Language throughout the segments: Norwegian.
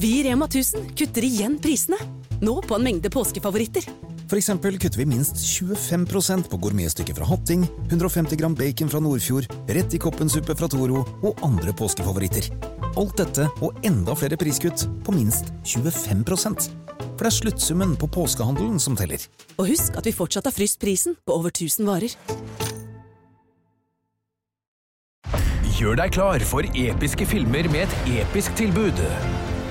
Vi i Rema 1000 kutter igjen prisene. Nå på en mengde påskefavoritter. For eksempel kutter vi minst 25% på gourmetstykket fra Hatting, 150 gram bacon fra Nordfjord, rett i koppensuppe fra Toro og andre påskefavoritter. Alt dette og enda flere priskutt på minst 25% For det er sluttsummen på påskehandelen som teller. Og husk at vi fortsatt har fryst prisen på over 1000 varer. Gjør deg klar for episke filmer med et episk tilbud.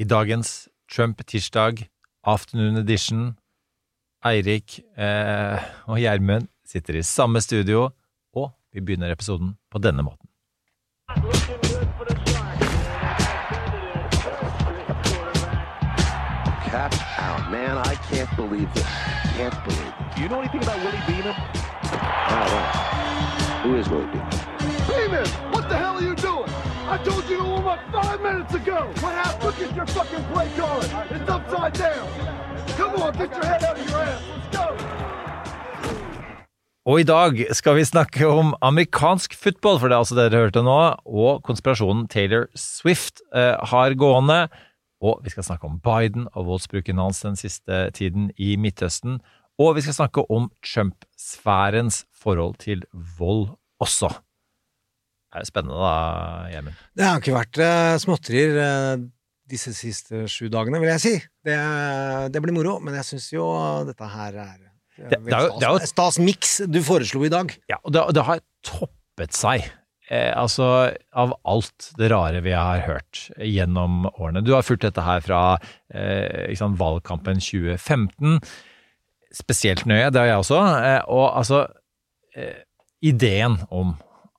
i dagens Trump-tirsdag, afternoon edition, Eirik eh, og Gjermund sitter i samme studio, og vi begynner episoden på denne måten. Cap out. Man, I can't believe this. Can't believe it. Do you know anything about Willie Beeman? I don't. Who is Willie Beeman? Beeman, what the hell are you doing? I told you to warm up five minutes ago. What happened? Look at your fucking play card. It's upside down. Come on, get your head out of your ass. Let's go. Og i dag skal vi snakke om amerikansk football, for det er altså det dere hørte nå, og konspirasjonen Taylor Swift eh, har gående. Og vi skal snakke om Biden og voldsbruken hans den siste tiden i Midtøsten. Og vi skal snakke om Trump-sfærens forhold til vold også. Det er spennende da, Gjermund. Det har ikke vært uh, småtterier uh, disse siste sju dagene, vil jeg si. Det, det blir moro, men jeg syns jo dette her er Det- det er jo- stas, stas miks du foreslo i dag. Ja, og det, det har toppet seg. Eh, altså, av alt det rare vi har hørt gjennom årene. Du har fulgt dette her fra eh, sant, valgkampen 2015. Spesielt nøye, det har jeg også. Eh, og altså, eh, ideen om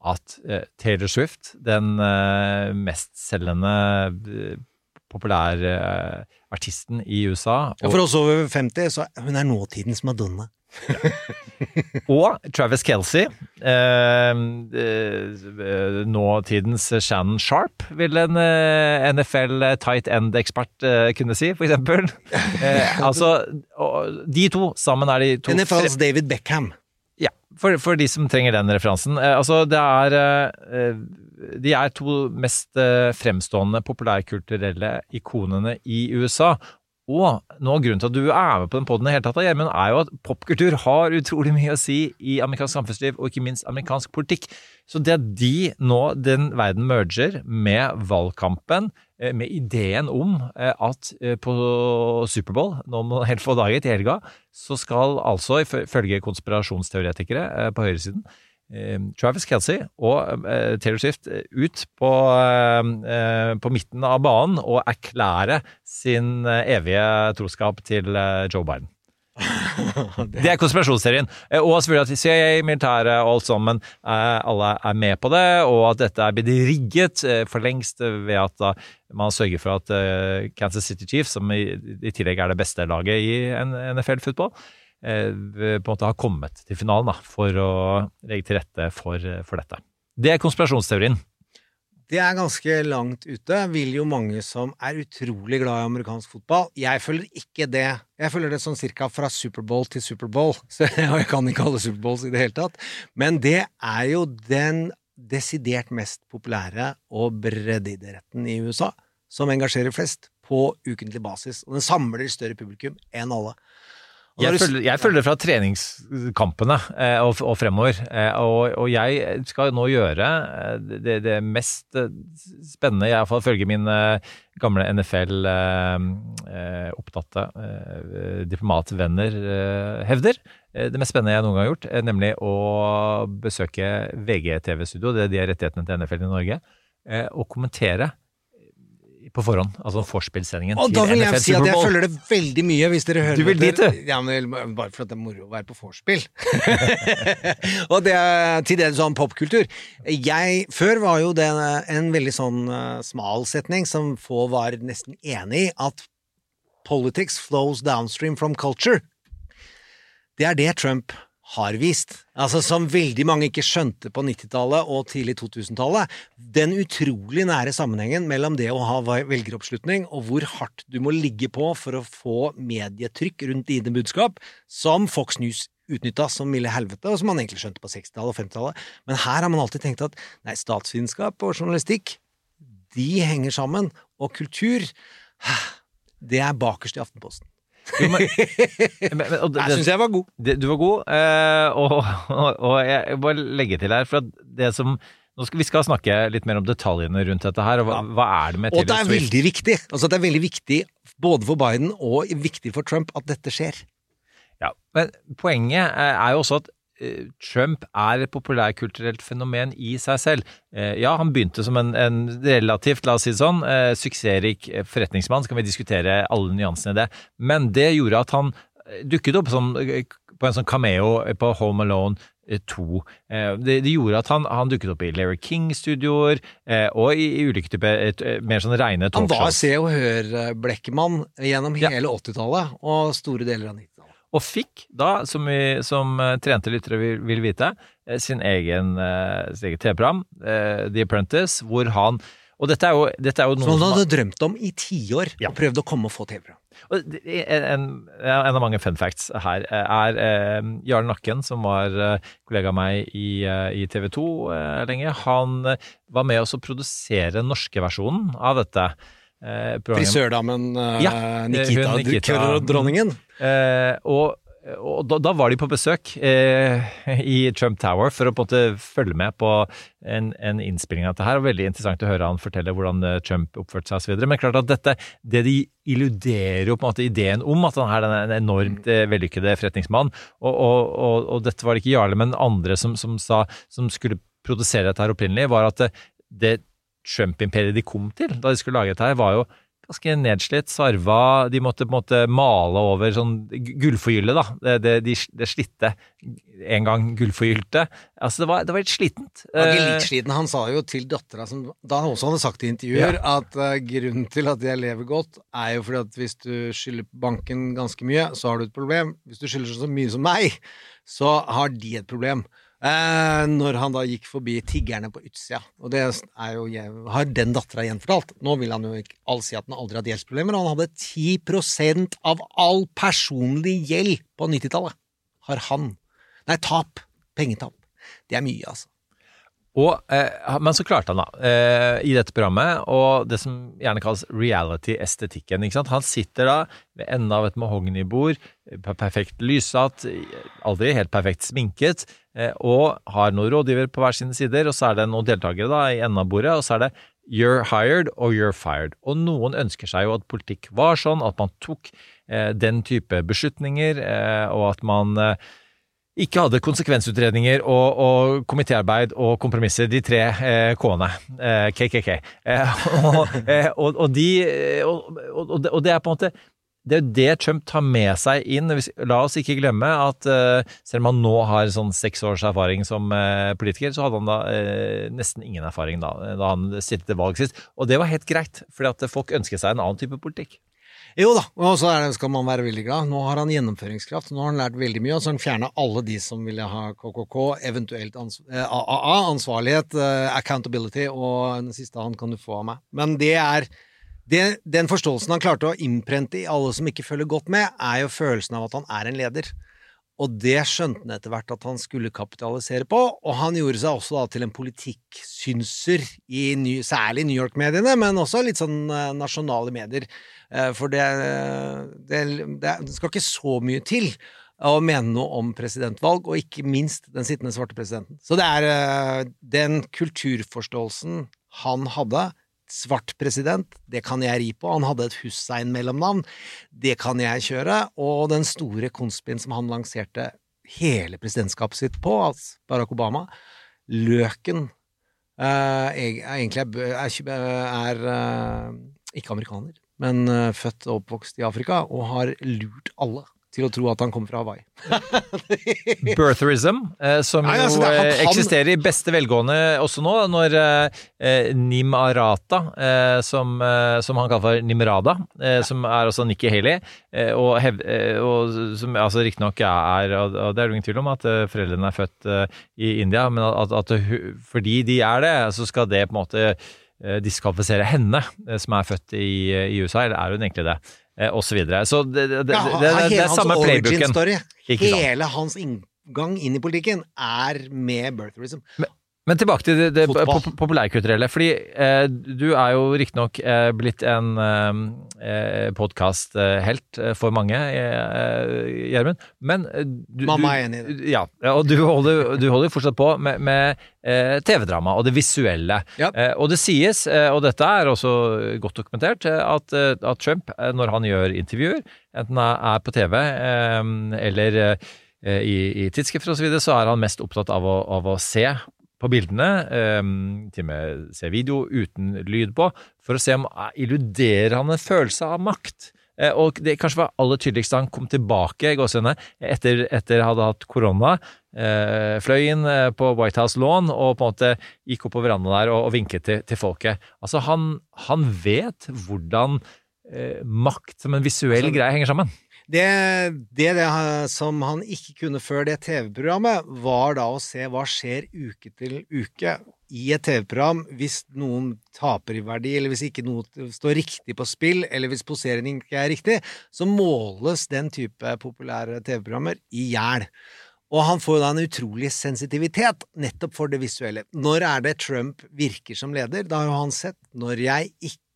at eh, Taylor Swift, den eh, mestselgende eh, populære artisten i USA Ja, for oss over 50, så hun er nåtidens Madonna. Og Travis Kelsey, nåtidens Shannon Sharp, vil en NFL tight end-ekspert kunne si, for eksempel. Altså, og de to sammen er de to NFLs David Beckham. For, for de som trenger den referansen. Eh, altså, det er eh, De er to mest eh, fremstående populærkulturelle ikonene i USA. Og noe av grunnen til at du er med på den poden er jo at popkultur har utrolig mye å si i amerikansk samfunnsliv, og ikke minst amerikansk politikk. Så det at de nå, den verden merger med valgkampen, med ideen om eh, at eh, på Superbowl, noen helt få dager til helga, så skal altså, ifølge konspirasjonsteoretikere eh, på høyresiden, eh, Travis Kelsey og eh, Taylor Swift eh, ut på, eh, eh, på midten av banen og erklære sin eh, evige troskap til eh, Joe Biden. Det er konspirasjonsteorien. Eh, Og selvfølgelig at CIA, militæret og alt sammen, Men alle er med på det, og at dette er blitt rigget eh, for lengst ved at man sørger for at eh, Kansas City Chiefs, som i, tillegg er det beste laget i NFL-fotball, eh, på en måte har kommet til finalen da, for å legge til rette for, for dette. Det er konspirasjonsteorien. Det er ganske langt ute, vil jo mange som er utrolig glad i amerikansk fotball. Jeg følger ikke det. Jeg følger det sånn cirka fra Superbowl til Superbowl, så jeg kan ikke alle Superbowls i det hele tatt. Men det er jo den desidert mest populære og breddeidretten i USA, som engasjerer flest på ukentlig basis. Og den samler større publikum enn alle. Jeg følger, jeg følger det fra treningskampene eh, og, og fremover. Eh, og, og jeg skal nå gjøre eh, det, det mest spennende, jeg iallfall følge min gamle NFL-opptatte eh, diplomatvenner hevder. Det mest spennende jeg noen gang har gjort, er nemlig å besøke VGTV-studio, det er de rettighetene til NFL i Norge, og kommentere på forhånd, altså vorspiel-sendingen Og til da vil jeg si at jeg følger det veldig mye, hvis dere hører Du vil dit, du? Ja, men Bare for at det er moro å være på vorspiel. og det er til det sånn popkultur. Jeg Før var jo det en veldig sånn eh, smal setning som få var nesten enig i, at politics flows downstream from culture. Det er det Trump har vist. Altså Som veldig mange ikke skjønte på 90-tallet og tidlig 2000-tallet. Den utrolig nære sammenhengen mellom det å ha velgeroppslutning og hvor hardt du må ligge på for å få medietrykk rundt dine budskap, som Fox News utnytta som milde helvete, og som man egentlig skjønte på 60-tallet og 50-tallet. Men her har man alltid tenkt at nei, statsvitenskap og journalistikk, de henger sammen, og kultur, det er bakerst i Aftenposten. Jo, men- men- men- og det- Jeg syns jeg var god. Det, du var god, eh, og, og, og jeg jeg bare legge til her, for at det som skal, Vi skal snakke litt mer om detaljene rundt dette her, og hva, hva er det med Og det er Swift? veldig viktig. Altså, det er veldig viktig både for Biden og viktig for Trump at dette skjer. Ja, men poenget er er jo også at eh, Trump er et populærkulturelt fenomen i seg selv. Eh, Ja, han begynte som en, en relativt, la oss si det sånn, eh, suksessrik eh, forretningsmann, så kan vi diskutere alle nyansene i det, men det gjorde at han eh, dukket opp som, eh, på en sånn cameo på Home Alone 2. Eh, Det, gjorde at han, han dukket opp i Larry King-studioer, eh, og i, i ulike typer eh, mer sånn reine Han var talkshows. Se og Hør-blekkemann gjennom hele 80-tallet og store deler av 90-tallet. Og fikk da, som, vi, som eh, trente lyttere vil, vil vite, eh, sin egen, eh, TV-program, The Apprentice, hvor han Og dette er jo, dette er jo noe Som han hadde drømt om i tiår, og prøvd å komme og få TV-program. Og en, en av mange fun facts her er eh, Jarl Nakken, som var eh, kollega av meg i, i TV 2 eh, lenge. Han var med oss å produsere den norske versjonen av dette. Eh. Frisørdamen eh, Ja, Nikita, Nikita. dronningen. Eh, og og da, da var de på besøk eh, i Trump Tower for å på en måte følge med på en, en innspilling av dette her. og Veldig interessant å høre han fortelle hvordan eh, Trump oppførte seg osv. Men klart at dette, det de illuderer jo på en måte ideen om at han er en enormt eh, vellykkede forretningsmann. Og, og, og, dette var det ikke Jarle, men andre som, som, sa, som skulle produsere dette her opprinnelig, var at det Trump-imperiet de kom til da de skulle lage dette her, var jo ganske nedslitt, sarva, de måtte på en måte male over sånn gullforgylle, da. Det, det, de, det slitte en gang gullforgylte. Altså, det var, det var litt slitent. Han var Eh, litt sliten. Han sa jo til dattera, som da han også hadde sagt i intervjuer, at eh, grunnen til at jeg lever godt, er jo fordi at hvis du skylder banken ganske mye, så har du et problem. Hvis du skylder så mye som meg, så har de et problem. Eh, når han da gikk forbi tiggerne på utsida. Og det er jo, har den dattera gjenfortalt. Nå vil han jo ikke all si at han aldri hadde gjeldsproblemer, han hadde 10% av all personlig gjeld på 90-tallet. Har han. Nei, tap. Pengetap. Det er mye, altså. Og, eh, men så klarte han da, eh, i dette programmet, og det som gjerne kalles reality-estetikken. ikke sant? Han sitter da ved enden av et mahognibord, perfekt lyssatt, aldri helt perfekt sminket, og har noen rådgiver på hver sine sider, og så er det noen deltakere da i enden av bordet, og så er det You're hired or you're fired. Og noen ønsker seg jo at politikk var sånn, at man tok eh, den type beslutninger, eh, og at man eh, ikke hadde konsekvensutredninger og, og komitéarbeid og kompromisser, de tre eh, K-ene, eh, KKK. Eh, og, eh, og, og, de, eh, og, og, og og det er på en måte det er jo det Trump tar med seg inn. La oss ikke glemme at eh, selv om han nå har sånn seks års erfaring som eh, politiker, så hadde han da eh, nesten ingen erfaring da, da han stilte til valg sist. Og det var helt greit, fordi at folk ønsket seg en annen type politikk. Jo da, og så skal man være veldig glad. Nå har han gjennomføringskraft, nå har han lært veldig mye, og så har han fjerna alle de som ville ha KKK, eventuelt ans eh, AAA, ansvarlighet, eh, accountability, og den siste han kan du få av meg. Men det er det, Den forståelsen han klarte å innprente i alle som ikke følger godt med, er jo følelsen av at han er en leder. Og det skjønte han etter hvert at han skulle kapitalisere på, og han gjorde seg også da til en politikksynser i ny, særlig New York-mediene, men også litt sånn eh, nasjonale medier. Eh, for det, det, det, skal ikke så mye til å mene noe om presidentvalg, og ikke minst den sittende svarte presidenten. Så det er eh, den kulturforståelsen han hadde, svart president, det kan jeg ri på. Han hadde et Hussein-mellomnavn, det kan jeg kjøre. Og den store konspien som han lanserte hele presidentskapet sitt på, altså Barack Obama, Løken, uh, egentlig er, er, er uh, ikke amerikaner, men uh, født og oppvokst i Afrika, og har lurt alle til å tro at han kommer fra Hawaii. Birtherism, eh, som Nei, altså, jo han- eh, han- eksisterer i beste velgående også nå, når eh, eh, Nim Arata, eh, som, eh, som han kaller for Nimrada, eh, som er også Nikki Haley, eh, og, hev, eh, og som altså riktignok er Og og det er det ingen tvil om at eh, foreldrene er født eh, i India, men at, at fordi de er det, så skal det på en måte eh, diskvalifisere henne, eh, som er født i, i USA, eller er hun egentlig det? Eh, og så videre. Så det, det, det, det, er samme playbooken. story, hele hans inngang inn i politikken, er med birtherism. Men tilbake til det, det pop populærkulturelle. Fordi eh, du er jo riktignok eh, blitt en eh, podkast-helt for mange, eh, Gjermund. Men eh, du, Mamma er enig i det. Ja, ja, og du holder, du holder fortsatt på med, med eh, TV-drama og det visuelle. Eh, og det sies, eh, og dette er også godt dokumentert, eh, at, eh, at Trump, eh, når han gjør intervjuer, enten er på TV eh, eller eh, i, i tidsskrifter osv., så, videre, så er han mest opptatt av å, av å se på bildene, eh, til og med se video uten lyd på, for å se om illuderer han en følelse av makt. Eh, og det kanskje var aller tydeligst da han kom tilbake i gåsehudene, etter, etter han hadde hatt korona, eh, fløy inn eh, på White House Lawn og på en måte gikk opp på verandaen der og, og vinket til, til folket. Altså, han, han vet hvordan eh, makt som en visuell Altså, greie henger sammen. Det, det, det som han ikke kunne før det TV-programmet, var da å se hva skjer uke til uke i et TV-program hvis noen taper i verdi, eller hvis ikke noe står riktig på spill, eller hvis poseringen ikke er riktig, så måles den type populære TV-programmer i hjel. Og han får jo da en utrolig sensitivitet nettopp for det visuelle. Når er det Trump virker som leder? Da har jo han sett når jeg ikke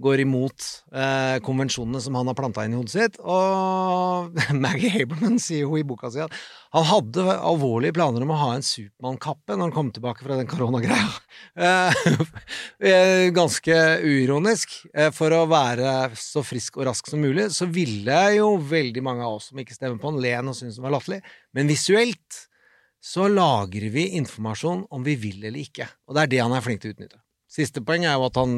går imot eh, konvensjonene som han har planta inn i hodet sitt. Og Maggie Haberman sier jo i boka si at han hadde alvorlige planer om å ha en Supermann-kappe når han kom tilbake fra den koronagreia. Eh, ganske uironisk. Eh, for å være så frisk og rask som mulig, så ville jo veldig mange av oss som ikke stemmer på han, le og synes han var latterlig. Men visuelt så lagrer vi informasjon om vi vil eller ikke. Og det er det han er flink til å utnytte. Siste poeng er jo at han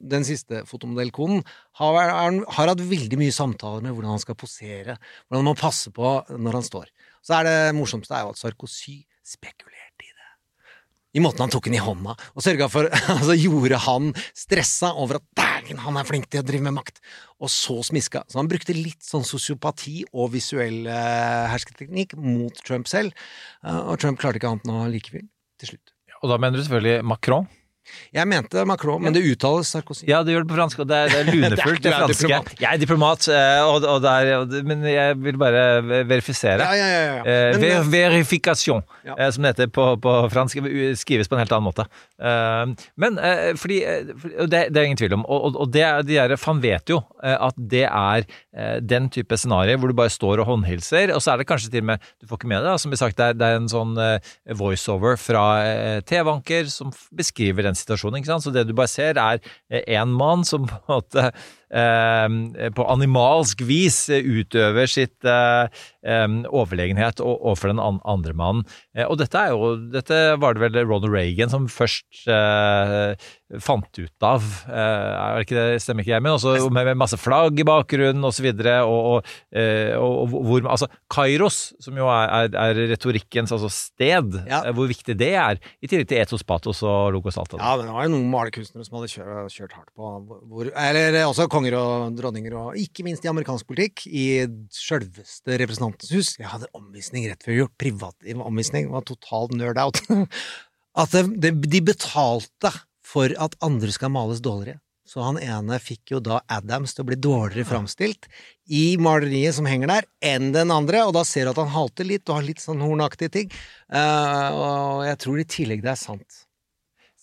den siste fotomodellkonen har, har hatt veldig mye samtaler med hvordan han skal posere, hvordan han må passe på når han står. Så er det morsomste er jo at Sarkozy spekulerte i det. I måten han tok den i hånda, og sørga for Altså gjorde han stressa over at dægen, han er flink til å drive med makt, og så smiska. Så han brukte litt sånn sosiopati og visuell uh, hersketeknikk mot Trump selv, uh, og Trump klarte ikke annet enn å like fyren til slutt. Og da mener du selvfølgelig Macron. Jeg mente Macron, men det uttales Sarkozy. Ja, det gjør det på fransk, og det er, det er lunefullt. Det er- er franske. diplomat. Jeg er diplomat, eh, og, og er, og men jeg vil bare verifisere. Ja, ja, ja, ja. Eh, Men, ver verifikasjon, eh, som det heter på, på fransk. Skrives på en helt annen måte. Men fordi det, det er ingen tvil om. Og, og, det, er- de der, fan vet jo at det er den type scenario hvor du bare står og håndhilser, og så er det kanskje til og med Du får ikke med deg, som blir sagt, det er, det er en sånn eh, voiceover fra eh, TV-anker som beskriver den situasjonen. ikke sant? Så det du bare ser, er én mann som på en måte eh, på animalsk vis eh, utøver sitt eh, overlegenhet o- overfor den andre mannen. Eh, og dette er jo Dette var det vel Ronald Reagan som først eh, fant ut av. Eh, er det ikke det, stemmer ikke jeg, men også med, masse flagg i bakgrunnen osv. Og, og, og, eh, og, hvor Altså Kairos, som jo er, er, er retorikkens altså sted, ja. hvor viktig det er, i tillegg til etos, patos og logos Alta. Ja, men det var jo noen malerkunstnere som hadde kjørt, kjørt hardt på hvor, Eller også konger og dronninger, og ikke minst i amerikansk politikk, i sjølveste Representantens hus. Jeg hadde omvisning rett før jul. Privat omvisning. Var totalt nerd out. At de betalte for at andre skal males dårligere. Så han ene fikk jo da Adams til å bli dårligere framstilt i maleriet som henger der, enn den andre, og da ser du at han halter litt og har litt sånn hornaktige ting. Uh, og jeg tror i tillegg det er sant.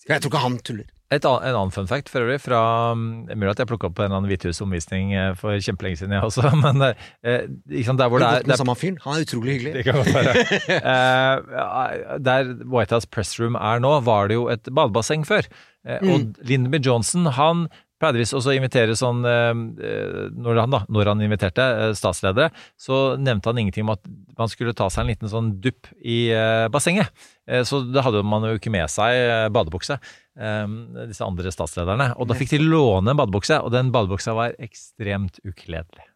For jeg tror ikke han tuller. Et an, en annen fun fact for øvrig, fra mm, Mulig at jeg plukka opp en eller annen Hvithusomvisning eh, for kjempelenge siden, jeg også, men eh, sant, der hvor det er, det er samme fyren? Han er utrolig hyggelig. Det kan godt være. Eh, der White House Press Room er nå, var det jo et badebasseng før. Eh, Mm. Og Lindby Johnson han pleide visst også å invitere sånn eh, eh, når, han, da, når han inviterte eh, statsledere, så nevnte han ingenting om at man skulle ta seg en liten sånn dupp i eh, bassenget. Eh, så det hadde man jo ikke med seg eh, badebukse, eh, disse andre statslederne. Og da fikk de låne en badebukse, og den badebuksa var ekstremt ukledelig.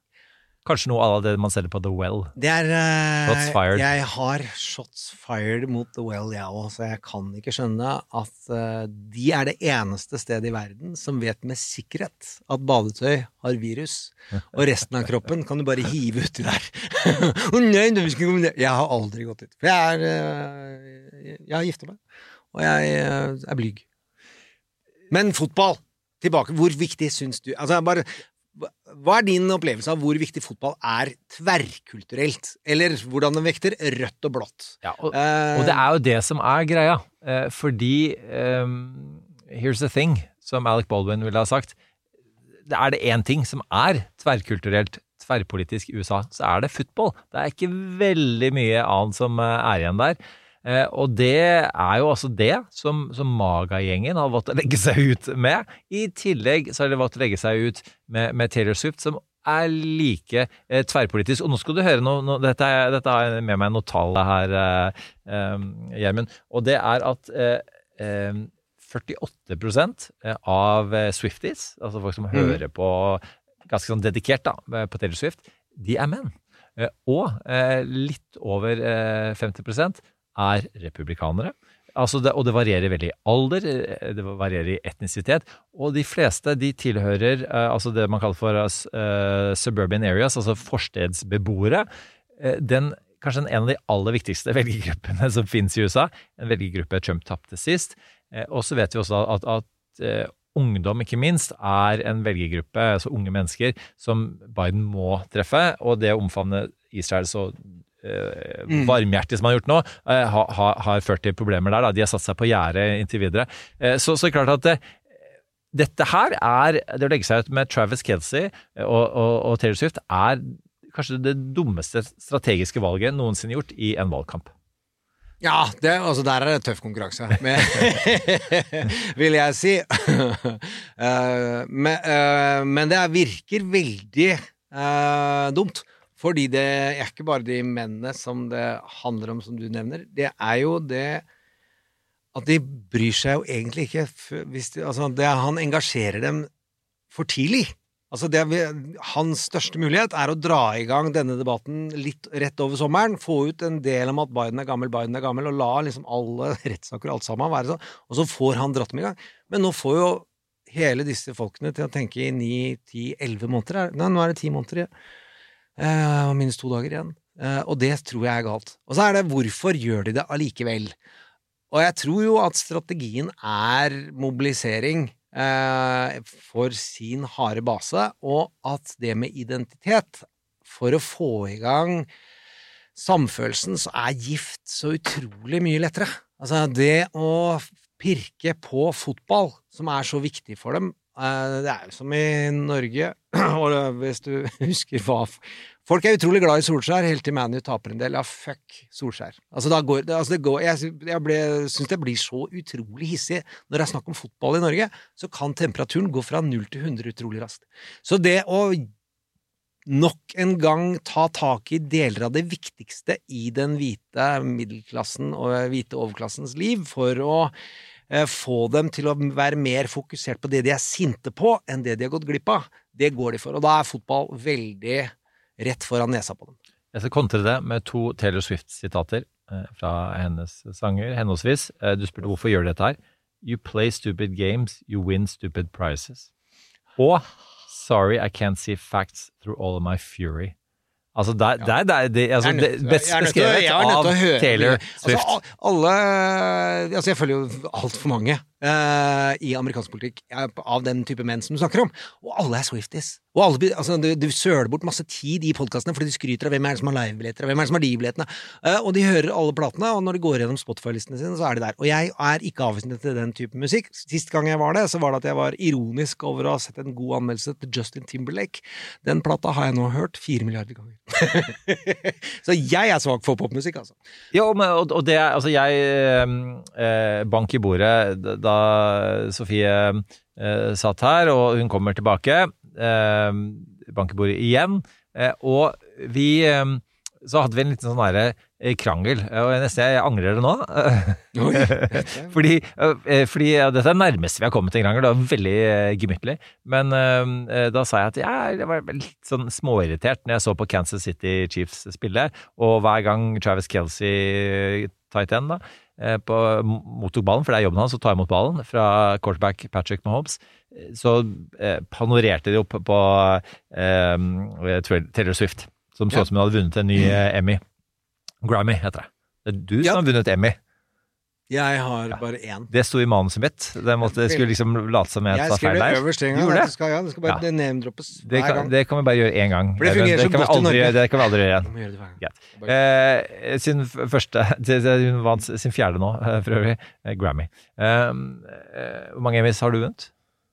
Kanskje noe av det man selger på The Well. Det er eh, Shots fired. Jeg har shots fired mot The Well, jeg òg, så jeg kan ikke skjønne at eh, de er det eneste stedet i verden som vet med sikkerhet at badetøy har virus, og resten av kroppen kan du bare hive uti der. Å nei. Jeg har aldri gått ut. For jeg er eh, Jeg har gifta meg, og jeg er blyg. Men fotball! Tilbake. Hvor viktig syns du Altså, bare hva- er din opplevelse av hvor viktig fotball er tverrkulturelt? Eller hvordan den vekter rødt og blått? og, Eh, Og det er jo det som er greia, eh, fordi um, Here's the thing, som Alec Baldwin ville ha sagt. Det er det én ting som er tverrkulturelt, tverrpolitisk i USA, så er det football. Det er ikke veldig mye annet som eh, er igjen der. Eh, og det er jo altså det som, som Maga-gjengen har valgt å legge seg ut med. I tillegg så har de valgt å legge seg ut med, med Taylor Swift, som er like eh, tverrpolitisk. Og nå skal du høre noe, noe dette, dette har jeg med meg noe tall her, eh, eh, Gjermund. Og det er at eh, eh, 48% av eh, Swifties, altså folk som mm. hører på ganske sånn dedikert da, på Taylor Swift, de er menn. Eh, Og eh, litt over eh, 50 er republikanere. Altså det, og det varierer veldig i alder, eh, det varierer i etnisitet, og de fleste de tilhører eh, altså det man kaller for eh, suburban areas, altså forstedsbeboere. Eh, den kanskje en av de aller viktigste velgergruppene som finnes i USA. En velgergruppe Trump tapte sist. Og så vet vi også at, at ungdom, ikke minst, er en velgergruppe, altså unge mennesker, som Biden må treffe. Og det å omfavne Israel så eh, Mm. varmhjertig som han har gjort nå, eh, ha, ha, har ført til problemer der. Da. De har satt seg på gjerdet inntil videre. Eh, så, så klart at eh, dette her er Det å legge seg ut med Travis Kelsey og, og, og Taylor Swift er kanskje det dummeste strategiske valget noensinne gjort i en valgkamp. Ja, det, altså der er det tøff konkurranse, men, vil jeg si. Eh, men, eh, men det virker veldig eh, dumt. Fordi det er ikke bare de mennene som det handler om, som du nevner. Det er jo det at de bryr seg jo egentlig ikke hvis de, altså det, Han engasjerer dem for tidlig. Altså det, hans største mulighet er å dra i gang denne debatten litt rett over sommeren. Få ut en del om at Biden er gammel, Biden er gammel, og la liksom alle rettssaker og alt sammen være sånn. Og så får han dratt dem i gang. Men nå får jo hele disse folkene til å tenke i ni, ti, elleve måneder. Nei, nå er det ti måneder igjen. Eh, minst to dager igjen. Uh, og det tror jeg er galt. Og så er det hvorfor gjør de det allikevel? Og jeg tror jo at strategien er mobilisering uh, for sin harde base, og at det med identitet For å få i gang samfølelsen, så er gift så utrolig mye lettere. Altså, det å pirke på fotball, som er så viktig for dem Det er jo som i Norge, og hvis du husker hva Folk er utrolig glad i Solskjær, helt til ManU taper en del. Ja, fuck Solskjær. Altså, da går, altså det går, jeg jeg syns det blir så utrolig hissig når det er snakk om fotball i Norge. Så kan temperaturen gå fra 0 til 100 utrolig raskt. Så det å nok en gang ta tak i deler av det viktigste i den hvite middelklassen og hvite overklassens liv for å eh, få dem til å være mer fokusert på det de er sinte på, enn det de har gått glipp av, det går de for. Og da er fotball veldig rett foran nesa på dem. Jeg skal kontre det med to Taylor Swift-sitater eh, fra hennes sanger, henholdsvis. Eh, Du spurte hvorfor gjør du dette her. You play stupid games, you win stupid prizes. Og Sorry I can't see facts through all of my fury. Altså, der, der, der, det, altså, det, best beskrevet av Taylor Altså, Swift. Altså, alle Altså, jeg følger jo altfor mange uh, i amerikansk politikk eh, av den type menn som du snakker om, og alle er Swifties. Og alle, altså, du, du søler bort masse tid i podkastene fordi de skryter av hvem er det som har livebilletter, hvem er det som har de billettene. Uh, og de hører alle platene, og når de går gjennom Spotify-listene sine, så er de der. Og jeg er ikke avvisende til den type musikk. Sist gang jeg var det, så var det at jeg var ironisk over å ha sett en god anmeldelse til Justin Timberlake. Den plata har jeg nå hørt fire milliarder ganger. så jeg er svak for popmusikk, altså. Jo, og, og det Altså, jeg eh, Bank i bordet da Sofie eh, satt her, og hun kommer tilbake. Eh, bankebordet igjen. Eh, og vi eh, Så hadde vi en liten sånn derre eh, krangel, og jeg nesten jeg angrer det nå. fordi, eh, fordi ja, dette er det nærmeste vi har kommet til en krangel. Det var veldig eh, gemyttlig. Men eh, da sa jeg at jeg, jeg var litt sånn småirritert når jeg så på Kansas City Chiefs spille, og hver gang Travis Kelsey, tight end, da, eh, på, mottok ballen, for det er jobben hans å ta imot ballen, fra quarterback Patrick Mahomes, eh, så eh, panorerte de opp på eh, Taylor Swift, som så ut Ja. som hun hadde vunnet en ny eh, Emmy. Grammy, heter det. Det er du som har vunnet Emmy. Jeg har bare én. Det sto i manuset mitt. Det måtte, jeg skulle liksom late som jeg Jeg sa feil der. øverst en gang. det? Det skal, ja, det skal bare Ja. name-droppes hver kan, gang. det kan vi bare gjøre én gang. For det fungerer så kan godt i Norge. Det kan vi aldri gjøre igjen. Greit. Eh, sin første Hun vant sin fjerde nå, eh, for øvrig. Eh, Grammy. Eh, eh, Hvor mange Emmys har du vunnet?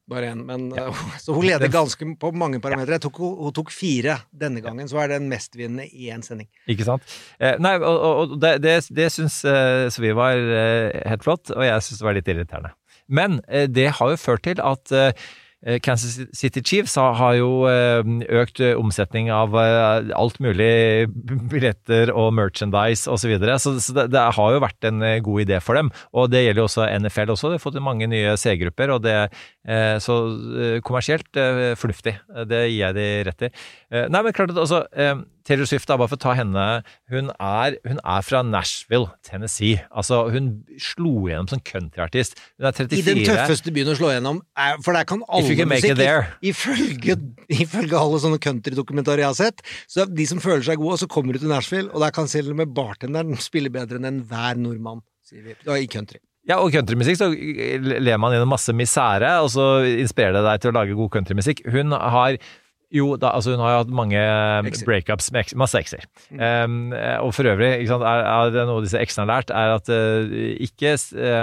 Bare én. Men ja. Så hun leder ganske på mange parametere. Ja. hun tok fire denne gangen, så er det den mestvinnende i én sending. Ikke sant? Eh, nei, og, og og det, det, det syns eh, Sofie var eh, helt flott, og jeg syns det var litt irriterende. Men eh, det har jo ført til at eh, Kansas City Chiefs har, jo eh, økt eh, omsetning av eh, alt mulig billetter og merchandise osv. Så, videre. så det, har jo vært en eh, god idé for dem. Og det gjelder jo også NFL også. De har fått mange nye C-grupper, og det er så eh, kommersielt eh, fornuftig. Det gir jeg de rett i. Eh, nei, men klart at altså eh, Taylor Swift, da, bare for å ta henne Hun er, hun er fra Nashville, Tennessee. Altså, hun slo igjennom som countryartist. Hun er 34. I den tøffeste byen å slå gjennom, for der kan alle there. Ifølge, ifølge alle sånne countrydokumentarer jeg har sett, så de som føler seg gode, og så kommer du til Nashville, og der kan selv med bartenderen spille bedre enn enhver nordmann, sier vi. da I country. Ja, og countrymusikk så ler man gjennom masse misere, og så inspirerer det deg til å lage god countrymusikk. Hun har jo, da, altså hun har jo hatt mange breakups med eks- masse ekser. Um, og for øvrig, sant, er, er det noe disse eksene har lært, er at uh, ikke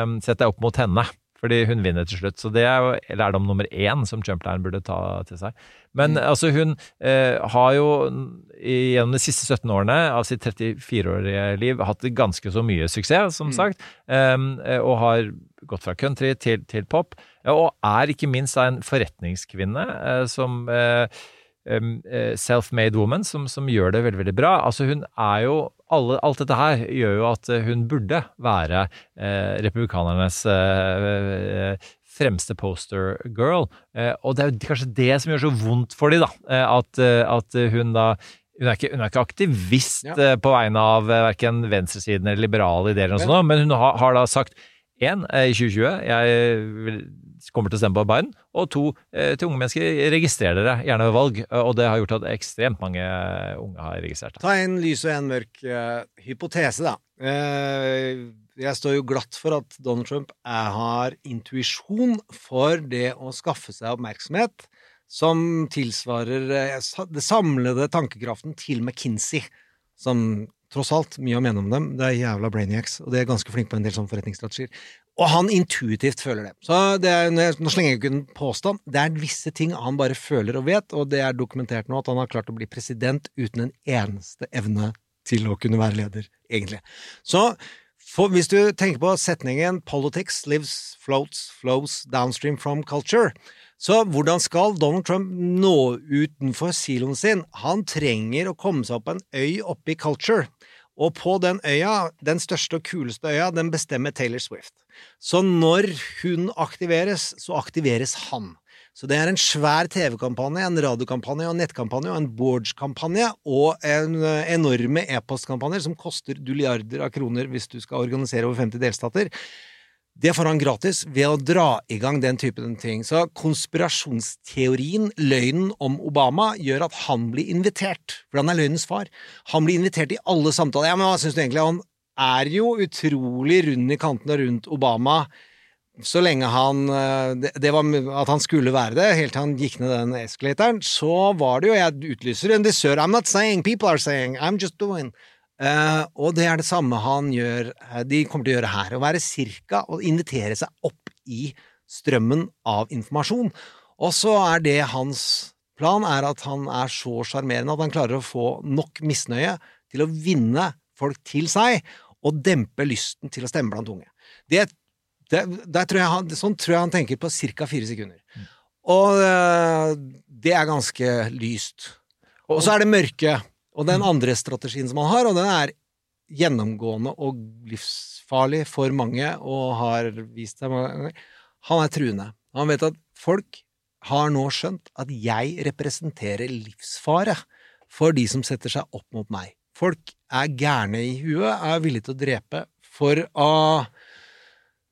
um, sett deg opp mot henne. Fordi hun vinner til slutt. Så det er jo lærdom nummer én som Jumpline burde ta til seg. Men altså, hun uh, har jo gjennom de siste 17 årene av sitt 34-årige liv hatt ganske så mye suksess, som sagt. Um, eh, og har gått fra country til, til pop. Og er ikke minst en forretningskvinne eh, som eh, eh, self-made woman, som, som gjør det veldig, veldig bra. Altså hun er jo alle, Alt dette her gjør jo at hun burde være eh, republikanernes eh, fremste poster girl. Eh, og det er jo kanskje det som gjør så vondt for dem, da. At, at hun da hun er, ikke, hun er ikke aktivist Ja. på vegne av verken venstresiden eller liberale ideer, eller noe sånt, men hun har, har da sagt én, i 2020 jeg vil, kommer til å stemme på Biden, og to, eh, til unge mennesker, registrer dere gjerne ved valg. eh, Og det har gjort at ekstremt mange eh, unge har registrert det. Ta en lys og en mørk hypotese, da. Jeg står jo glatt for at Donald Trump har intuisjon for det å skaffe seg oppmerksomhet som tilsvarer det samlede tankekraften til McKinsey, som tross alt mye å mene om dem. Det er jævla brainiacs, og de er ganske flinke på en del sånne forretningsstrategier. Og han intuitivt føler det. Så det er, nå slenger jeg ikke en påstand. Det er visse ting han bare føler og vet, og det er dokumentert nå at han har klart å bli president uten en eneste evne til å kunne være leder, egentlig. Så for, hvis du tenker på setningen 'politics lives, floats, flows downstream from culture', så hvordan skal Donald Trump nå utenfor siloen sin? Han trenger å komme seg opp på en øy oppe i culture. Og på den øya, den største og kuleste øya, den bestemmer Taylor Swift. Så når hun aktiveres, så aktiveres han. Så det er en svær TV-kampanje, en radiokampanje, en nettkampanje og en boards-kampanje og en eh, enorme e-postkampanjer som koster dulliarder av kroner hvis du skal organisere over 50 delstater. Det får han gratis ved å dra i gang den typen ting. Så konspirasjonsteorien, løgnen om Obama, gjør at han blir invitert, for han er løgnens far. Han blir invitert i alle samtaler. Ja, men hva syns du egentlig? Han er jo utrolig rund i kantene rundt Obama så lenge han eh, det, var at han skulle være det, helt til han gikk ned den eskalatoren, så var det jo Jeg utlyser en dessert. I'm not saying, people are saying, I'm just doing. Uh, og det er det samme han gjør, eh, de kommer til å gjøre her. Å være cirka og invitere seg opp i strømmen av informasjon. Og så er det hans plan er at han er så sjarmerende at han klarer å få nok misnøye til å vinne folk til seg, og dempe lysten til å stemme blant unge. Det det, tror han, sånn tror jeg han tenker på ca. fire sekunder. Mm. Og uh, det er ganske lyst. Og så er det mørke. Og den andre strategien som han har, og den er gjennomgående og livsfarlig for mange, og har vist seg mange ganger, han er truende. Han vet at folk har nå skjønt at jeg representerer livsfare for de som setter seg opp mot meg. Folk er gærne i huet, er villige til å drepe for å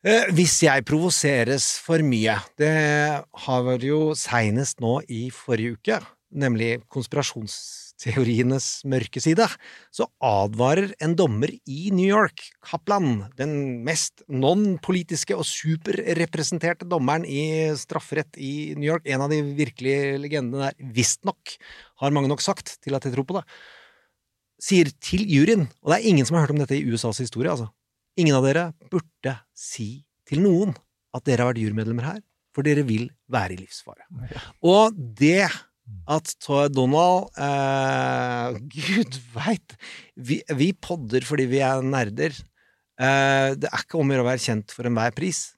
Eh, hvis jeg provoseres for mye Det har vært jo seinest nå i forrige uke, nemlig konspirasjonsteorienes mørke side, så advarer en dommer i New York, Kaplan, den mest non-politiske og superrepresenterte dommeren i strafferett i New York, en av de virkelige legendene der, visstnok, har mange nok sagt til at jeg tror på det, sier til juryen, og det er ingen som har hørt om dette i USAs historie, altså, Ingen av dere burde si til noen at dere har vært jurymedlemmer her, for dere vil være i livsfare. Og det at Donald eh, Gud veit vi, vi, podder fordi vi er nerder. Eh, det er ikke om å gjøre å være kjent for enhver pris.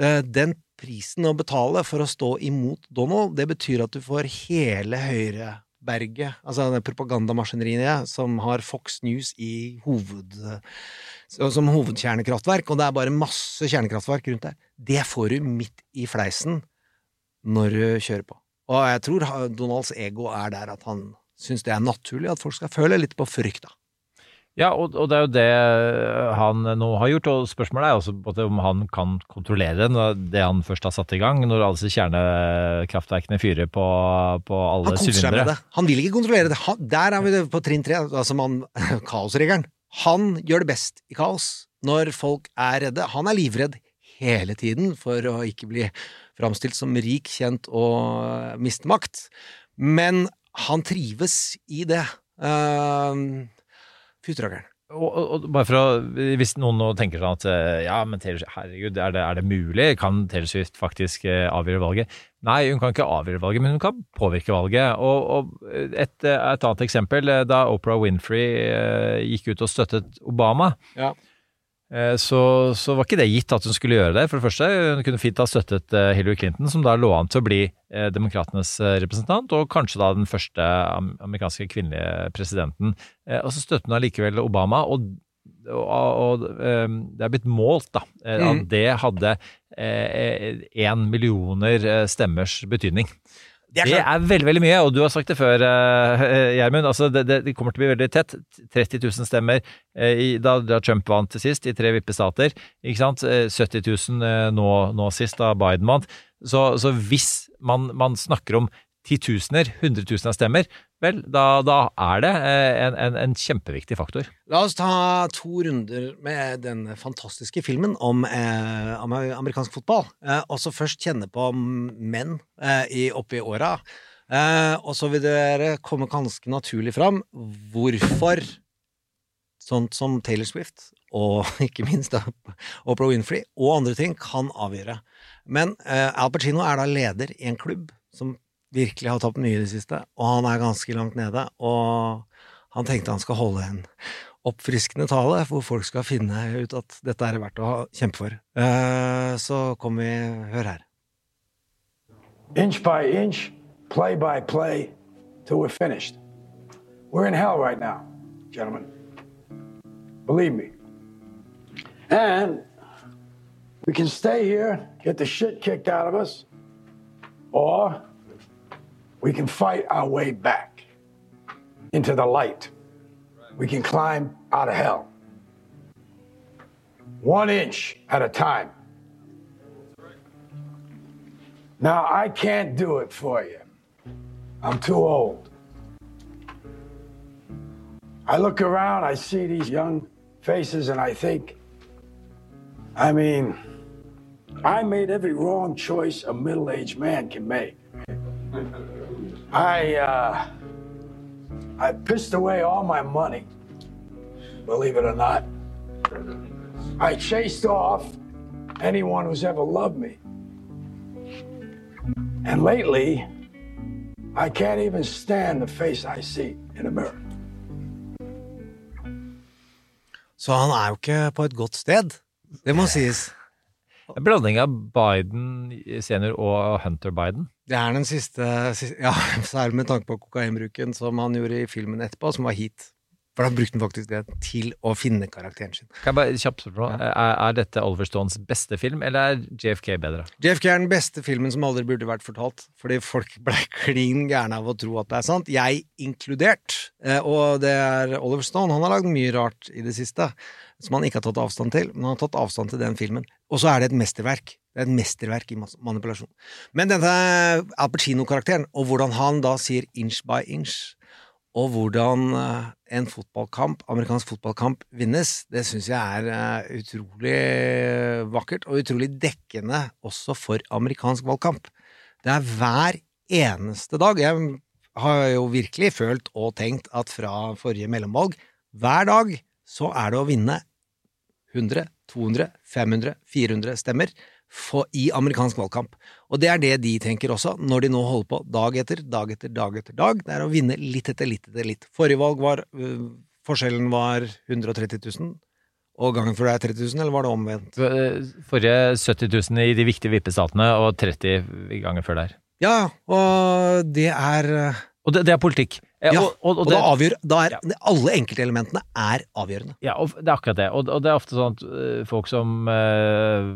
Eh, den prisen å betale for å stå imot Donald, det betyr at du får hele Høyre berget, altså det propagandamaskineriet som har Fox News i hoved, som hovedkjernekraftverk, og det er bare masse kjernekraftverk rundt der, det får du midt i fleisen når du kjører på. Og jeg tror Donalds ego er der at han syns det er naturlig at folk skal føle litt på frykt, da. Ja, og, og, det er jo det han nå har gjort. Og spørsmålet er også om han kan kontrollere det han først har satt i gang, når alle disse kjernekraftverkene fyrer på, på alle sylindere. Han vil ikke kontrollere det. Han, der er vi på trinn tre, altså man, kaosregelen. Han gjør det best i kaos når folk er redde. Han er livredd hele tiden for å ikke bli framstilt som rik, kjent og miste makt. Men han trives i det. Uh, Fytterakkeren. Og, og, bare for å, Hvis noen nå tenker sånn at eh, ja, men Taylor, herregud, er det, er det mulig? Kan Taylor Swift faktisk eh, avgjøre valget? Nei, hun kan ikke avgjøre valget, men hun kan påvirke valget. Og, og et, et, annet eksempel, da Oprah Winfrey gikk ut og støttet Obama. Ja. Eh, så, så, var ikke det gitt at hun skulle gjøre det. For det første, Hun kunne fint ha støttet eh, Hillary Clinton, som da lå an til å bli eh, demokratenes representant, og kanskje da den første amerikanske kvinnelige presidenten. Og så støtter hun allikevel Obama, og, og, og, det er blitt målt da, at mm. det hadde én millioner stemmers betydning. Det er, det er, veldig veldig mye, og du har sagt det før, uh, Gjermund. Altså, det, det, kommer til å bli veldig tett. 30 000 stemmer i, da, da, Trump vant til sist, i tre vippestater. Ikke sant? 70 000 uh, nå, nå, sist, da Biden vant. Så, så hvis man, man, snakker om titusener, hundretusener av stemmer, vel, da, da er det eh, en, en, en, kjempeviktig faktor. La oss ta to runder med den fantastiske filmen om eh, amerikansk fotball. Eh, og så først kjenne på menn eh, i, oppi åra. Eh, og så vil dere komme ganske naturlig fram hvorfor sånt som Taylor Swift, og ikke minst Oprah Winfrey, og andre ting, kan avgjøre. Men eh, Al Pacino er da leder i en klubb som virkelig har tapt mye i det siste, og han er ganske langt nede. Og han tenkte han skal holde en oppfriskende tale hvor folk skal finne ut at dette er verdt å kjempe for. Uh, så kom vi Hør her. Inch by inch, play by play, till we're finished. We're in hell right now, gentlemen. Believe me. And we can stay here, get the shit kicked out of us, or we can fight our way back into the light. We can climb out of hell. One inch at a time. Now, I can't do it for you. I'm too old. I look around, I see these young faces, and I think, I mean, I made every wrong choice a middle aged man can make. I, uh, I pissed away all my money, believe it or not. I chased off anyone who's ever loved me. And lately, I can't even stand the face I see in a mirror. Så han er jo ikke på et godt sted. Det må sies. En blanding av Biden senior og Hunter Biden. Det er den siste, siste Ja, særlig med tanke på kokainbruken som han gjorde i filmen etterpå, som var Heat. For da brukte han faktisk det til å finne karakteren sin. Kan jeg bare kjapt spørre, er, er dette Oliver Stones beste film, eller er JFK bedre? JFK er den beste filmen som aldri burde vært fortalt, fordi folk ble klin gærne av å tro at det er sant. Jeg inkludert. Eh, Og det er Oliver Stone. Han har lagd mye rart i det siste som han ikke har tatt avstand til, men han har tatt avstand til den filmen. Og så er det et mesterverk. Det er et mesterverk i manipulasjon. Men denne Al Pacino-karakteren, og hvordan han da sier inch by inch, og hvordan eh, en fotballkamp, amerikansk fotballkamp vinnes, det syns jeg er eh, utrolig vakkert, og utrolig dekkende også for amerikansk valgkamp. Det er hver eneste dag. Jeg har jo virkelig følt og tenkt at fra forrige mellomvalg, hver dag så er det å vinne 100, 200, 500, 400 stemmer for, i amerikansk valgkamp. Og det er det de tenker også, når de nå holder på dag etter dag etter dag etter dag. Det er å vinne litt etter litt etter litt. Forrige valg var øh, Forskjellen var 130 000, og gangen før det er 30 000, eller var det omvendt? Forrige 70 000 i de viktige vippestatene, og 30 ganger før der. Ja, og det er øh, Og det, det er politikk. Eh, Ja, og, og, og, det, da avgjør da er, Alle enkeltelementene er avgjørende. Ja, og det er akkurat det. Og, og det er ofte sånn at øh, folk som øh,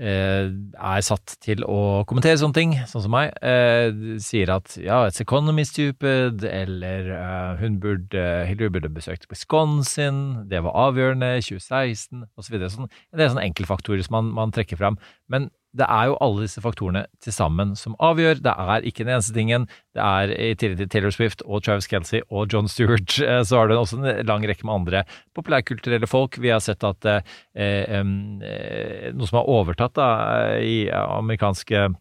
øh, er satt til å kommentere sånne ting, sånn som meg, eh, sier at ja, it's economy stupid, eller øh, hun burde, Hillary burde besøkt Wisconsin, det var avgjørende, 2016, osv. Sånn, det er sånne enkeltfaktorer som man, man trekker fram. Men det er jo alle disse faktorene til sammen som avgjør. Det er ikke den eneste tingen. Det er i tillegg til Taylor Swift og Travis Kelsey og John Stewart, eh, så har det også en lang rekke med andre populærkulturelle folk. Vi har sett at eh, eh, noe som har overtatt da, i amerikanske eh,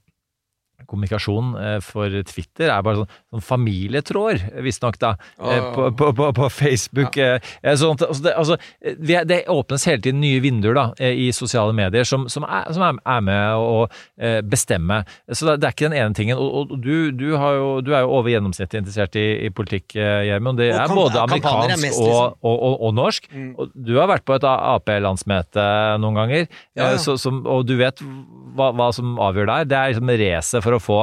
kommunikasjon eh, for Twitter, er bare sånn, sånn familietråder, visstnok, da, oh. På, på, på, på Facebook. Ja. eh, Sånn altså, det, altså, eh, det åpnes hele tiden nye vinduer da, eh, i sosiale medier som, som, er, som er, med å eh, bestemme. Så det, er ikke den ene tingen. Og, og du, du, har jo, du er jo over gjennomsnittet interessert i, i politikk, eh, Gjermund. Det er både amerikansk er mest, liksom. og, og, norsk. Mm. Du har vært på et Ap-landsmøte noen ganger, Ja, ja. eh, så, som, og du vet hva, hva som avgjør der. Det er liksom racet for å få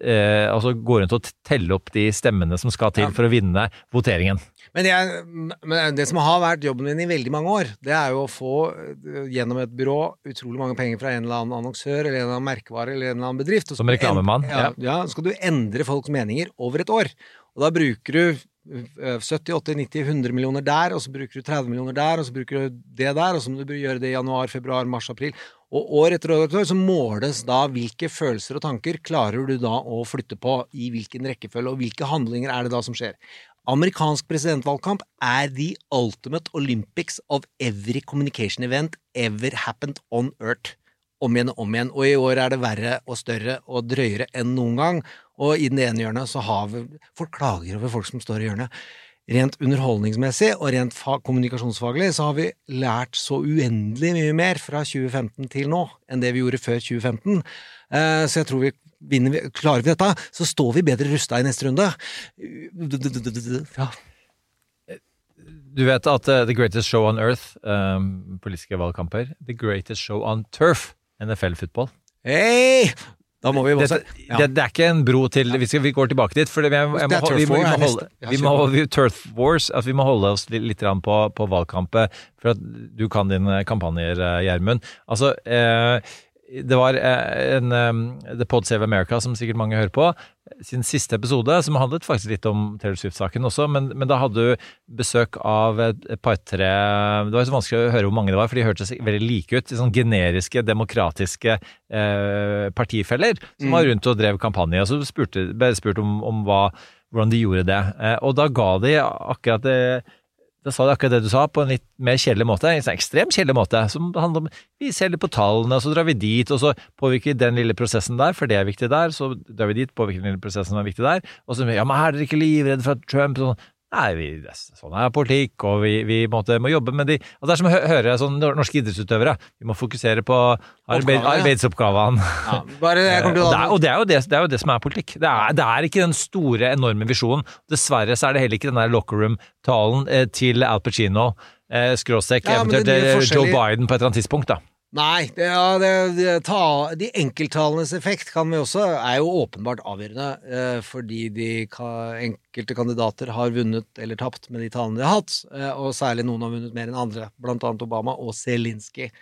eh, altså gå rundt og telle opp de stemmene som skal til Ja. for å vinne voteringen. Men, jeg, men det som har vært jobben min i veldig mange år, det er jo å få øh, gjennom et byrå utrolig mange penger fra en eller annen annonsør eller en eller annen merkevare eller en eller annen bedrift. Som reklamemann, Ja, ja. ja. Så skal du endre folks meninger over et år. Og da bruker du øh, 70, 80, 90, 100 millioner der, og så bruker du 30 millioner der, og så bruker du det der, og så må du gjøre det i januar, februar, mars, april. Og år etter år så måles da hvilke følelser og tanker klarer du da å flytte på, i hvilken rekkefølge, og hvilke handlinger er det da som skjer. Amerikansk presidentvalgkamp er the ultimate Olympics of every communication event ever happened on earth. Om igjen og om igjen. Og i år er det verre og større og drøyere enn noen gang. Og i den ene hjørnet så har vi Folk klager over folk som står i hjørnet. Rent underholdningsmessig og rent fa kommunikasjonsfaglig så har vi lært så uendelig mye mer fra 2015 til nå enn det vi gjorde før 2015. Eh, så jeg tror vi vinner vi, Klarer vi dette, så står vi bedre rusta i neste runde. Ja. Du vet at uh, The Greatest Show on Earth, um, politiske valgkamper, The Greatest Show on Turf, NFL-fotball Hei! Da må vi også ja. det, det er ikke en bro til Vi, skal, vi går tilbake dit. For det, Det Turf Wars At Vi må holde oss litt, på, på valgkampet, for at du kan dine kampanjer, eh, Gjermund. Altså, eh, det var eh, en The Pod Save America, som sikkert mange hører på, sin siste episode, som handlet faktisk litt om Taylor Swift-saken også, men, men, da hadde du besøk av et, par-tre Det var så vanskelig å høre hvor mange det var, for de hørtes veldig like ut. Sånn generiske, demokratiske eh, partifeller som var rundt og drev kampanje. Og så spurte, ble spurt om, om hva, hvordan de gjorde det. Eh, og da ga de akkurat det da sa du akkurat det du sa, på en litt mer kjedelig måte. En sånn ekstremt kjedelig måte. Som handler om Vi ser litt på tallene, og så drar vi dit, og så påvirker vi den lille prosessen der, for det er viktig der. Så drar vi dit, påvirker den lille prosessen som er viktig der. Og så Ja, men er dere ikke livredde for at Trump sånn, Nei, vi, sånn er politikk, og vi, vi måtte, må jobbe med de og Det er som å høre sånn norske idrettsutøvere. Vi må fokusere på arbeid, arbeidsoppgavene. Ja, bare, og, det er, og det er, jo det, det er jo det som er politikk. Det er, det er ikke den store, enorme visjonen. Dessverre så er det heller ikke den der locker room-talen eh, til Al Pacino, eh, skråstrek, ja, eventuelt eh, Joe Biden på et eller annet tidspunkt. da. Nei, det, ja, det, det, ta, de enkelttalenes effekt også, er jo åpenbart avgjørende, eh, fordi de ka, enkelte kandidater har vunnet eller tapt med de talene de har hatt, eh, og særlig noen har vunnet mer enn andre, blant annet Obama og Zelinskyj.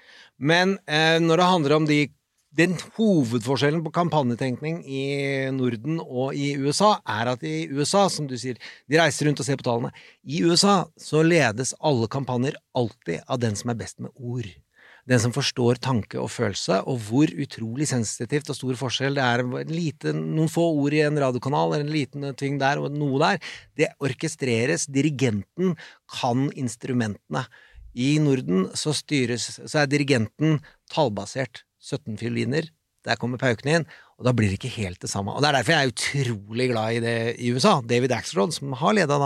Men eh, når det handler om de den hovedforskjellen på kampanjetenkning i Norden og i USA er at i USA, som du sier, de reiser rundt og ser på tallene. I USA så ledes alle kampanjer alltid av den som er best med ord den som forstår tanke og følelse, og hvor utrolig sensitivt og stor forskjell det er. Lite, noen få ord i en radiokanal, eller en liten ting der og noe der. Det orkestreres. Dirigenten kan instrumentene. I Norden så, styres, så er dirigenten tallbasert. 17 fioliner. Der kommer paukene inn, og da blir det ikke helt det samme. Og Det er derfor jeg er utrolig glad i det i USA. David Axelrod, som har leda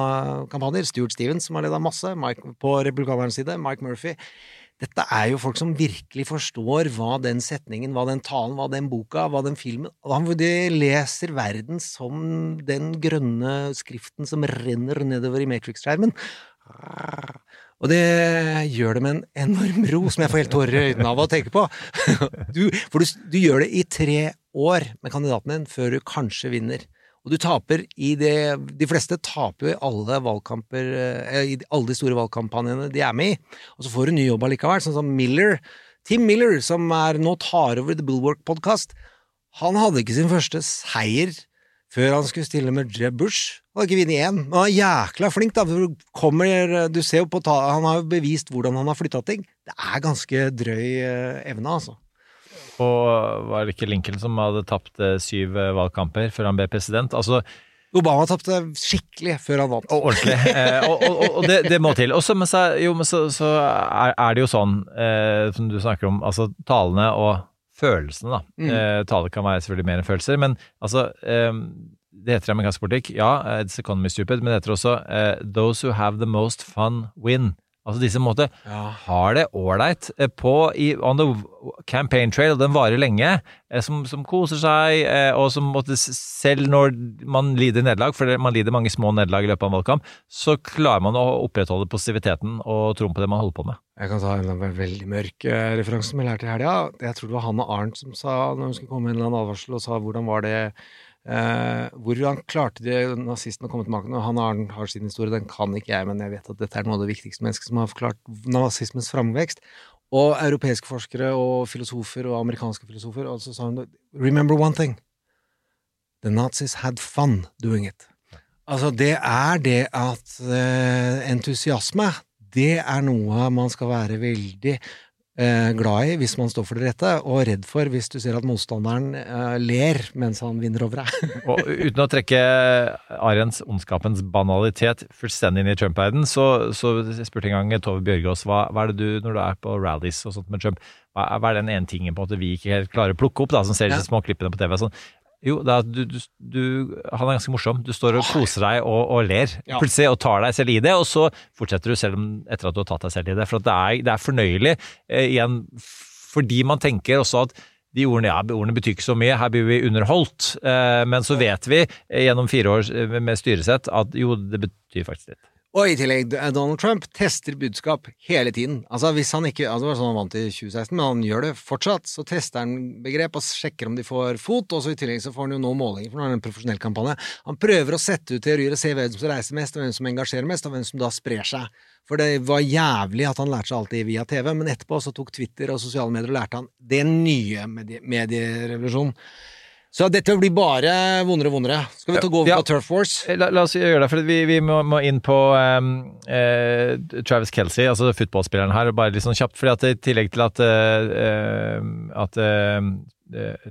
kampanjer, Stuart Stevens, som har leda masse, Mike, på republikanernes side, Mike Murphy. Dette er jo folk som virkelig forstår hva den setningen, hva den talen, hva den boka, hva den filmen De leser verden som den grønne skriften som renner nedover i Matrix-skjermen. Og det gjør det med en enorm ro, som jeg får helt tårer i øynene av å tenke på. Du, for du, du gjør det i tre år med kandidaten din før du kanskje vinner. Og du taper i det De fleste taper i alle valgkamper eh, I alle de store valgkampanjene de er med i. Og så får du ny jobb allikevel, sånn som Miller. Tim Miller, som er, nå tar over The Bulwark Podcast, han hadde ikke sin første seier før han skulle stille med Jeb Bush. Han hadde ikke vunnet én, men han er jækla flink. da, kommer, du ser jo på Han har jo bevist hvordan han har flytta ting. Det er ganske drøy eh, evne, altså. Og var det ikke Lincoln som hadde tapt eh, syv eh, valgkamper før han ble president? Altså, Obama tapte skikkelig før han vant. Og ordentlig. Eh, og, og, og det, det, må til. Og så, jo, så, så er, er, det jo sånn, eh, som du snakker om, altså talene og følelsene, da. Mm. Eh, tale kan være selvfølgelig mer enn følelser, men altså eh, Det heter amerikansk politikk, ja, it's economy stupid, men det heter også those who have the most fun win. Altså de som måtte ja. har det ålreit eh, på on the campaign trail, og den varer lenge, eh, som, som koser seg, eh, og som måtte selv når man lider nederlag, for man lider mange små nederlag i løpet av en valgkamp, så klarer man å opprettholde positiviteten og troen på det man holder på med. Jeg kan ta en veldig mørk referanse som jeg lærte i helga. Jeg tror det var Hanne Arnt som sa, når hun skulle komme med en advarsel, og sa hvordan var det Eh, hvordan klarte de nazistene å komme til makten? Han har, har, sin historie, den kan ikke jeg, men jeg vet at dette er noe av det viktigste mennesket som har forklart nazismens framvekst. Og europeiske forskere og filosofer og amerikanske filosofer. Og så sa hun Remember one thing. The Nazis had fun doing it. Altså, det er det at eh, entusiasme, det er noe man skal være veldig glad i hvis man står for det rette, og redd for hvis du ser at motstanderen eh, ler mens han vinner over deg. og uten å trekke Ariens ondskapens banalitet fullstendig inn i Trump-verden, så, så spurte en gang Tove Bjørgaas hva, hva, er det du, når du er på rallies og sånt med Trump, hva, hva er den ene tingen på en måte vi ikke helt klarer å plukke opp, da, som ser disse små klippene på TV? Sånn, jo, er, du, du, du, han er ganske morsom. Du står og koser deg og, og ler ja. plutselig og tar deg selv i det, og så fortsetter du selv om, etter at du har tatt deg selv i det. For det er, det er, fornøyelig eh, igjen fordi man tenker også at de ordene, ja, ordene betyr ikke så mye, her blir vi underholdt. Eh, men så vet vi eh, gjennom fire år eh, med styresett at jo, det betyr faktisk litt. Og i tillegg, eh, Donald Trump tester budskap hele tiden. Altså hvis han ikke, altså Det var sånn han vant i 2016, men han gjør det fortsatt. Så tester han begrep og sjekker om de får fot, og så i tillegg så får han jo nå målinger, for nå er det en profesjonell kampanje. Han prøver å sette ut teorier og se hvem som reiser mest, og hvem som engasjerer mest, og hvem som da sprer seg. For det var jævlig at han lærte seg alltid via TV, men etterpå så tok Twitter og sosiale medier og lærte han den nye medie medierevolusjonen. Så dette blir bare vondere og vondere. Skal vi ta gå over Ja. på Turf Wars? La, la oss gjøre det, for vi, vi må, må inn på um, eh, Travis Kelsey, altså fotballspilleren her, bare litt sånn kjapt. fordi at i tillegg til at, eh, eh, at uh,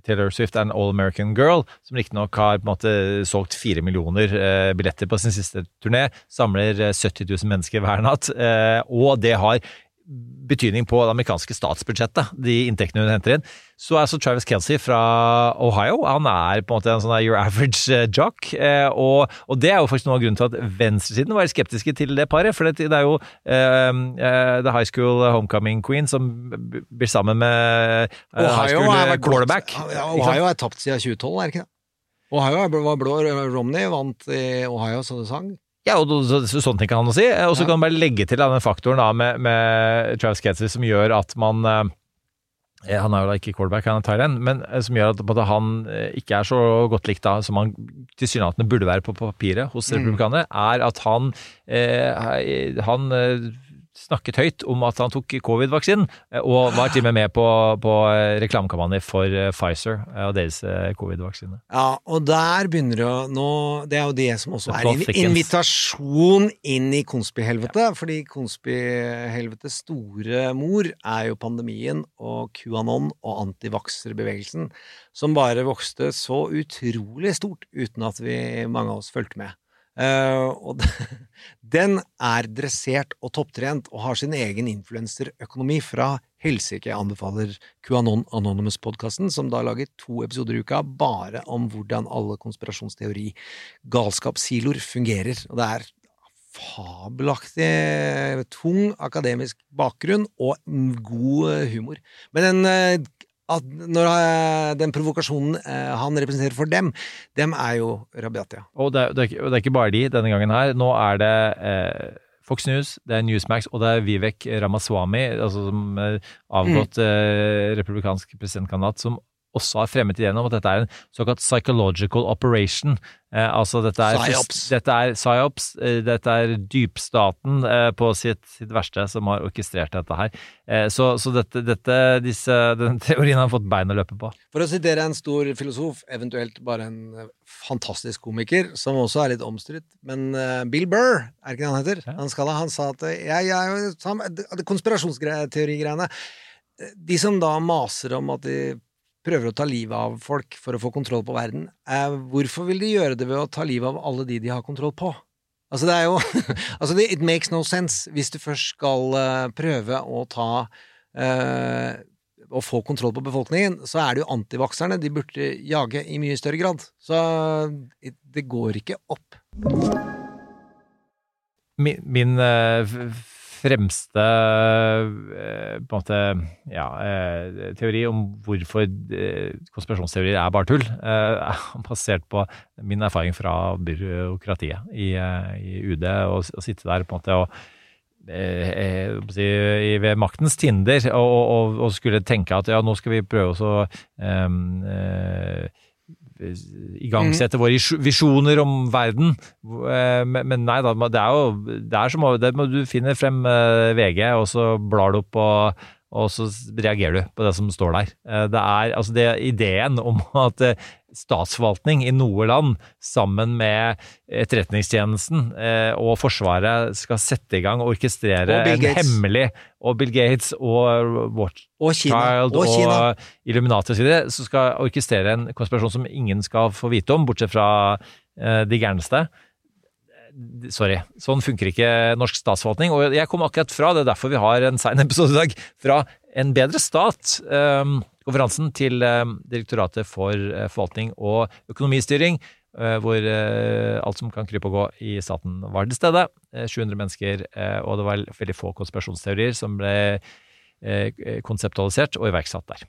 Taylor Swift er en all American girl, som riktignok har på en måte solgt fire millioner eh, billetter på sin siste turné, samler eh, 70 000 mennesker hver natt, eh, og det har betydning på det amerikanske statsbudsjettet, de inntektene hun henter inn. Så er så Travis Kelsey fra Ohio. Han er på en måte en sånn your average eh, jock. Eh, og, og det er jo faktisk noe av grunnen til at venstresiden var skeptiske til det paret. For det, er jo uh, The High School Homecoming Queen som blir sammen med eh, High School er quarterback. Ja. Ohio er tapt siden 2012, er det ikke det? Ohio var blå. Romney vant i Ohio, så det sang. Ja, og så, så, sånne ting kan han si. Eh, Og så Ja. kan man bare legge til den faktoren da, med, med Travis Kelsey som gjør at man eh, eh, Han er jo da ikke quarterback, han er Thailand, men som gjør at han ikke er så godt likt da, som han tilsynelatende burde være på papiret hos Mm. er at han, eh, han snakket høyt om at han tok covid-vaksinen, eh, og var til og med med på, på eh, reklamekampanje for eh, Pfizer og deres covid-vaksine. Ja, og der begynner det å nå Det er jo det som også er en invitasjon inn i konspihelvete, fordi konspihelvetes store mor er jo pandemien og QAnon og antivakserbevegelsen, som bare vokste så utrolig stort uten at vi, mange av oss fulgte med. Eh, og den er dressert og topptrent og har sin egen influenserøkonomi fra helsike. Jeg anbefaler QAnon Anonymous-podkasten, som da lager to episoder i uka bare om hvordan alle konspirasjonsteori-galskapssiloer fungerer. Og det er fabelaktig tung akademisk bakgrunn og god humor. Men den eh, at når eh, den provokasjonen eh, han representerer for dem, dem er jo Rabiatia. Og det, er- det, er, det er ikke bare de denne gangen her. Nå er det eh, Fox News, det er Newsmax og det er Vivek Ramaswamy, altså som avgått avgått eh, republikansk presidentkandidat, som også har fremmet ideen om at dette er en såkalt psychological operation. Eh, altså dette er Psyops. Dette er psyops, eh, dette er dypstaten eh, på sitt, sitt verste som har orkestrert dette her. Eh, så så dette, dette, disse, den teorien har fått bein å løpe på. For å sitere en stor filosof, eventuelt bare en eh, fantastisk komiker, som også er litt omstridt, men eh, Bill Burr, er ikke det han heter? Han, skal, ha- han sa at jeg, jeg konspirasjonsteorigreiene De som da maser om at de prøver å ta livet av folk for å få kontroll på verden, eh, hvorfor vil de gjøre det ved å ta livet av alle de de har kontroll på? Altså, det er jo Altså, det, it makes no sense hvis du først skal uh, prøve å ta uh, å få kontroll på befolkningen, så er det jo antivakserne de burde jage i mye større grad. Så it- det går ikke opp. min, min eh, f- fremste eh, måte ja, eh, teori om hvorfor eh, konspirasjonsteorier er bare tull, er basert på min erfaring fra byråkratiet i, i UD, og sitte der på en måte og ved maktens tinder og, og, og skulle tenke at ja, nå skal vi prøve å så, um, eh, igangsette våre visjoner om verden. Eh, Men, men nei da, det er jo det er som det må Du finner frem eh, VG, og så blar du opp, og, og så reagerer du på det som står der. Eh, Det er altså det ideen om at eh, statsforvaltning i noe land sammen med Etterretningstjenesten eh, og Forsvaret skal sette i gang og orkestrere Og en hemmelig Og Bill Gates og Watchchild Og og, Og Illuminati osv. som skal orkestrere en konspirasjon som ingen skal få vite om, bortsett fra de gærneste. Sorry, sånn funker ikke norsk statsforvaltning. Og jeg kom akkurat fra, det er derfor vi har en sein episode i dag, fra En bedre stat. eh, konferansen til eh, Direktoratet for eh, forvaltning og økonomistyring, eh, hvor eh, alt som kan krype og gå i staten var til stede. Eh, 700 mennesker, og det var veldig få konspirasjonsteorier som ble konseptualisert og iverksatt der.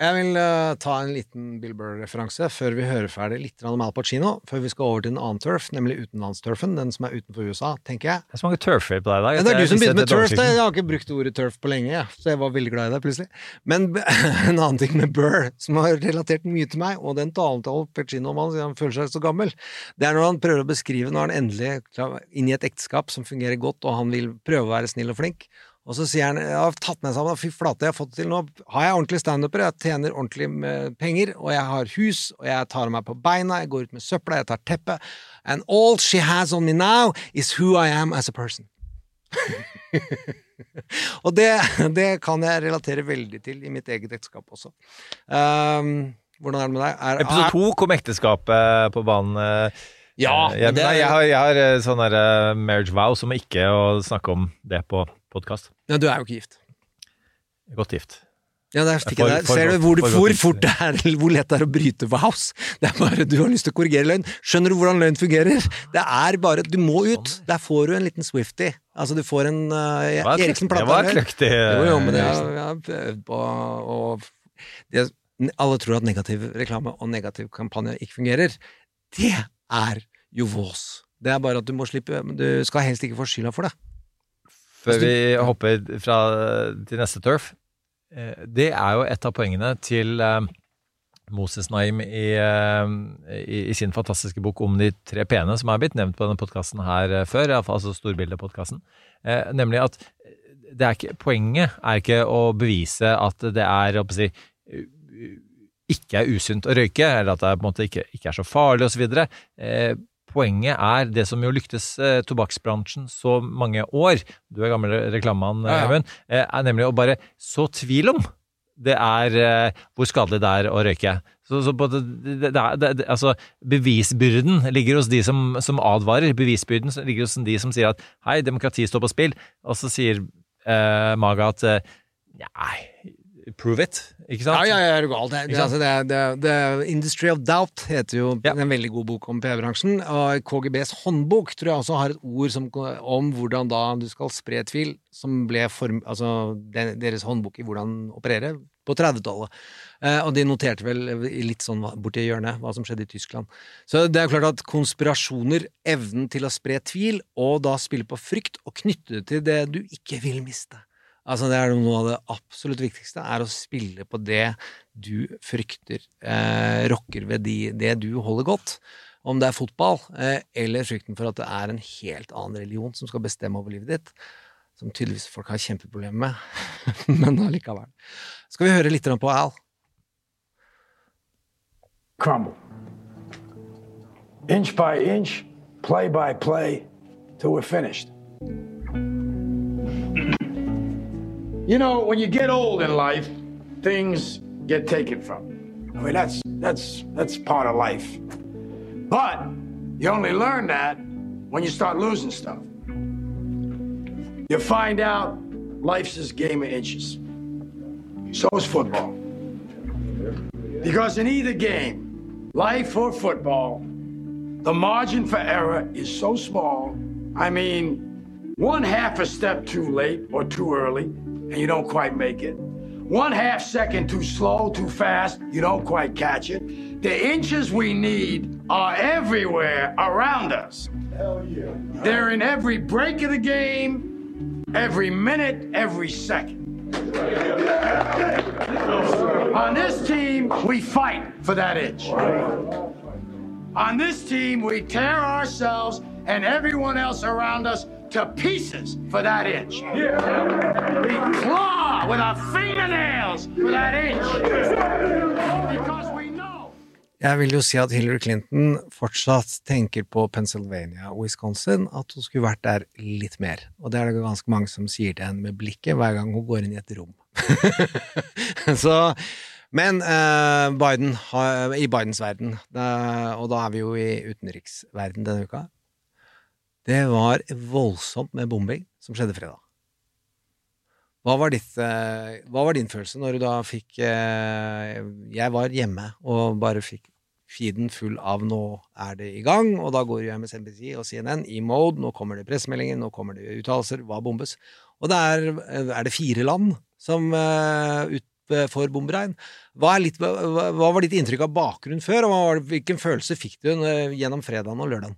Jeg vil uh, ta en liten Bill Burr-referanse før vi hører ferdig litt om Al Pacino, før vi skal over til en annen turf, nemlig utenlandsturfen, den som er utenfor USA, tenker jeg. Det er så mange turfer på deg i dag. Ja, det er du som begynte med turf. da. Jeg har ikke brukt ordet turf på lenge, ja. så jeg var veldig glad i deg plutselig. Men en annen ting med Burr, som har relatert mye til meg, og den talen til Al Pacino om han siden han føler seg så gammel, det er når han prøver å beskrive når han endelig er inn i et ekteskap som fungerer godt, og han vil prøve å være snill og flink. Og så sier han jeg har tatt meg sammen, fy flate, jeg har fått det til nå. Har jeg ordentlige standupere, jeg tjener ordentlig med penger, og jeg har hus, og jeg tar meg på beina, jeg går ut med søpla, jeg tar teppet. And all she has on me now is who I am as a person. og det, det kan jeg relatere veldig til i mitt eget ekteskap også. Um, hvordan er det med deg? Er, Episode to kom ekteskapet på banen. eh, Ja, jeg, det- nei, jeg har, jeg har eh, sånn der eh, marriage vow som ikke å snakke om det på podkast. Ja, du er jo ikke gift. Godt gift. Ja, der fikk jeg det. Ser du hvor, hvor fort det er, hvor lett det er å bryte vows? Det er bare du har lyst til å korrigere løgn. Skjønner du hvordan løgn fungerer? Det er bare Du må ut. Der får du en liten Swifty. Altså, du får en uh, Eriksen kløkt- det var kløktig, Jo, jo, men det jeg har øvd på og det, Alle tror at negativ reklame og negativ kampanje ikke fungerer. Det er jo vås. Det er bare at du må slippe Du skal helst ikke få skylda for det. Før Altså, vi hopper fra, til neste turf. eh, Det er jo et av poengene til eh, Moses Naim i, eh, i, i sin fantastiske bok om de tre p-ene, som er blitt nevnt på denne podkasten her eh, før, altså storbildepodkasten. Eh, nemlig at det er ikke, poenget er ikke å bevise at det er si, ikke er usunt å røyke, eller at det er, måte ikke, ikke er så farlig osv. Eh, poenget er det som jo lyktes eh, tobakksbransjen så mange år, du er gammel reklamemann, Ja, ja. Eh, er nemlig å bare så tvil om det er eh, hvor skadelig det er å røyke. Så, så på det, det, det, det, det, altså, bevisbyrden ligger hos de som, som advarer. Bevisbyrden ligger hos de som sier at hei, demokrati står på spill, og så sier eh, Maga at eh, nei, prove it, ikke sant? Ja, ja, ja, er du gal. Det, det, altså, det, det, det, Industry of Doubt heter jo en veldig god bok om PR-bransjen. Og KGBs håndbok tror jeg også har et ord som, om hvordan da du skal spre tvil, som ble form, altså deres håndbok i hvordan operere på 30-tallet. Eh, og de noterte vel litt sånn borti hjørnet hva som skjedde i Tyskland. Så det er jo klart at konspirasjoner, evnen til å spre tvil, og da spille på frykt, og knytte det til det du ikke vil miste. Altså det er noe av det absolutt viktigste, er å spille på det du frykter eh, rokker ved de, det du holder godt. Om det er fotball, eh, eller frykten for at det er en helt annen religion som skal bestemme over livet ditt. Som tydeligvis folk har kjempeproblemer med, men allikevel. Skal vi høre litt på Al? crumble. Inch by inch, play by play, till we're finished. You know, when you get old in life, things get taken from you. I mean, that's that's that's part of life. But you only learn that when you start losing stuff. You find out life's this game of inches. So is football. Because in either game, life or football, the margin for error is so small. I mean, one half a step too late or too early, and you don't quite make it. One half second too slow, too fast, you don't quite catch it. The inches we need are everywhere around us. Hell yeah. They're in every break of the game, every minute, every second. On this team, we fight for that inch. On this team, we tear ourselves and everyone else around us to pieces for that inch. We claw with our fingernails for that inch. Because. Jeg vil jo si at Hillary Clinton fortsatt tenker på Pennsylvania og Wisconsin, at hun skulle vært der litt mer. Og det er det ganske mange som sier til henne med blikket hver gang hun går inn i et rom. Så, men eh, Biden i Bidens verden, da- og da er vi jo i utenriksverden denne uka, det var voldsomt med bombing som skjedde fredag. Hva var, ditt, eh, hva var din følelse når du da fikk eh, Jeg var hjemme og bare fikk feeden full av 'nå er det i gang', og da går jeg med NBC og CNN i mode, nå kommer det pressemeldinger, nå kommer det uttalelser, hva bombes? Og det er, er det fire land som utfor ut, eh, bomberegn. Hva, hva, var ditt inntrykk av bakgrunnen før, og hvilken følelse fikk du eh, gjennom fredagen og lørdagen?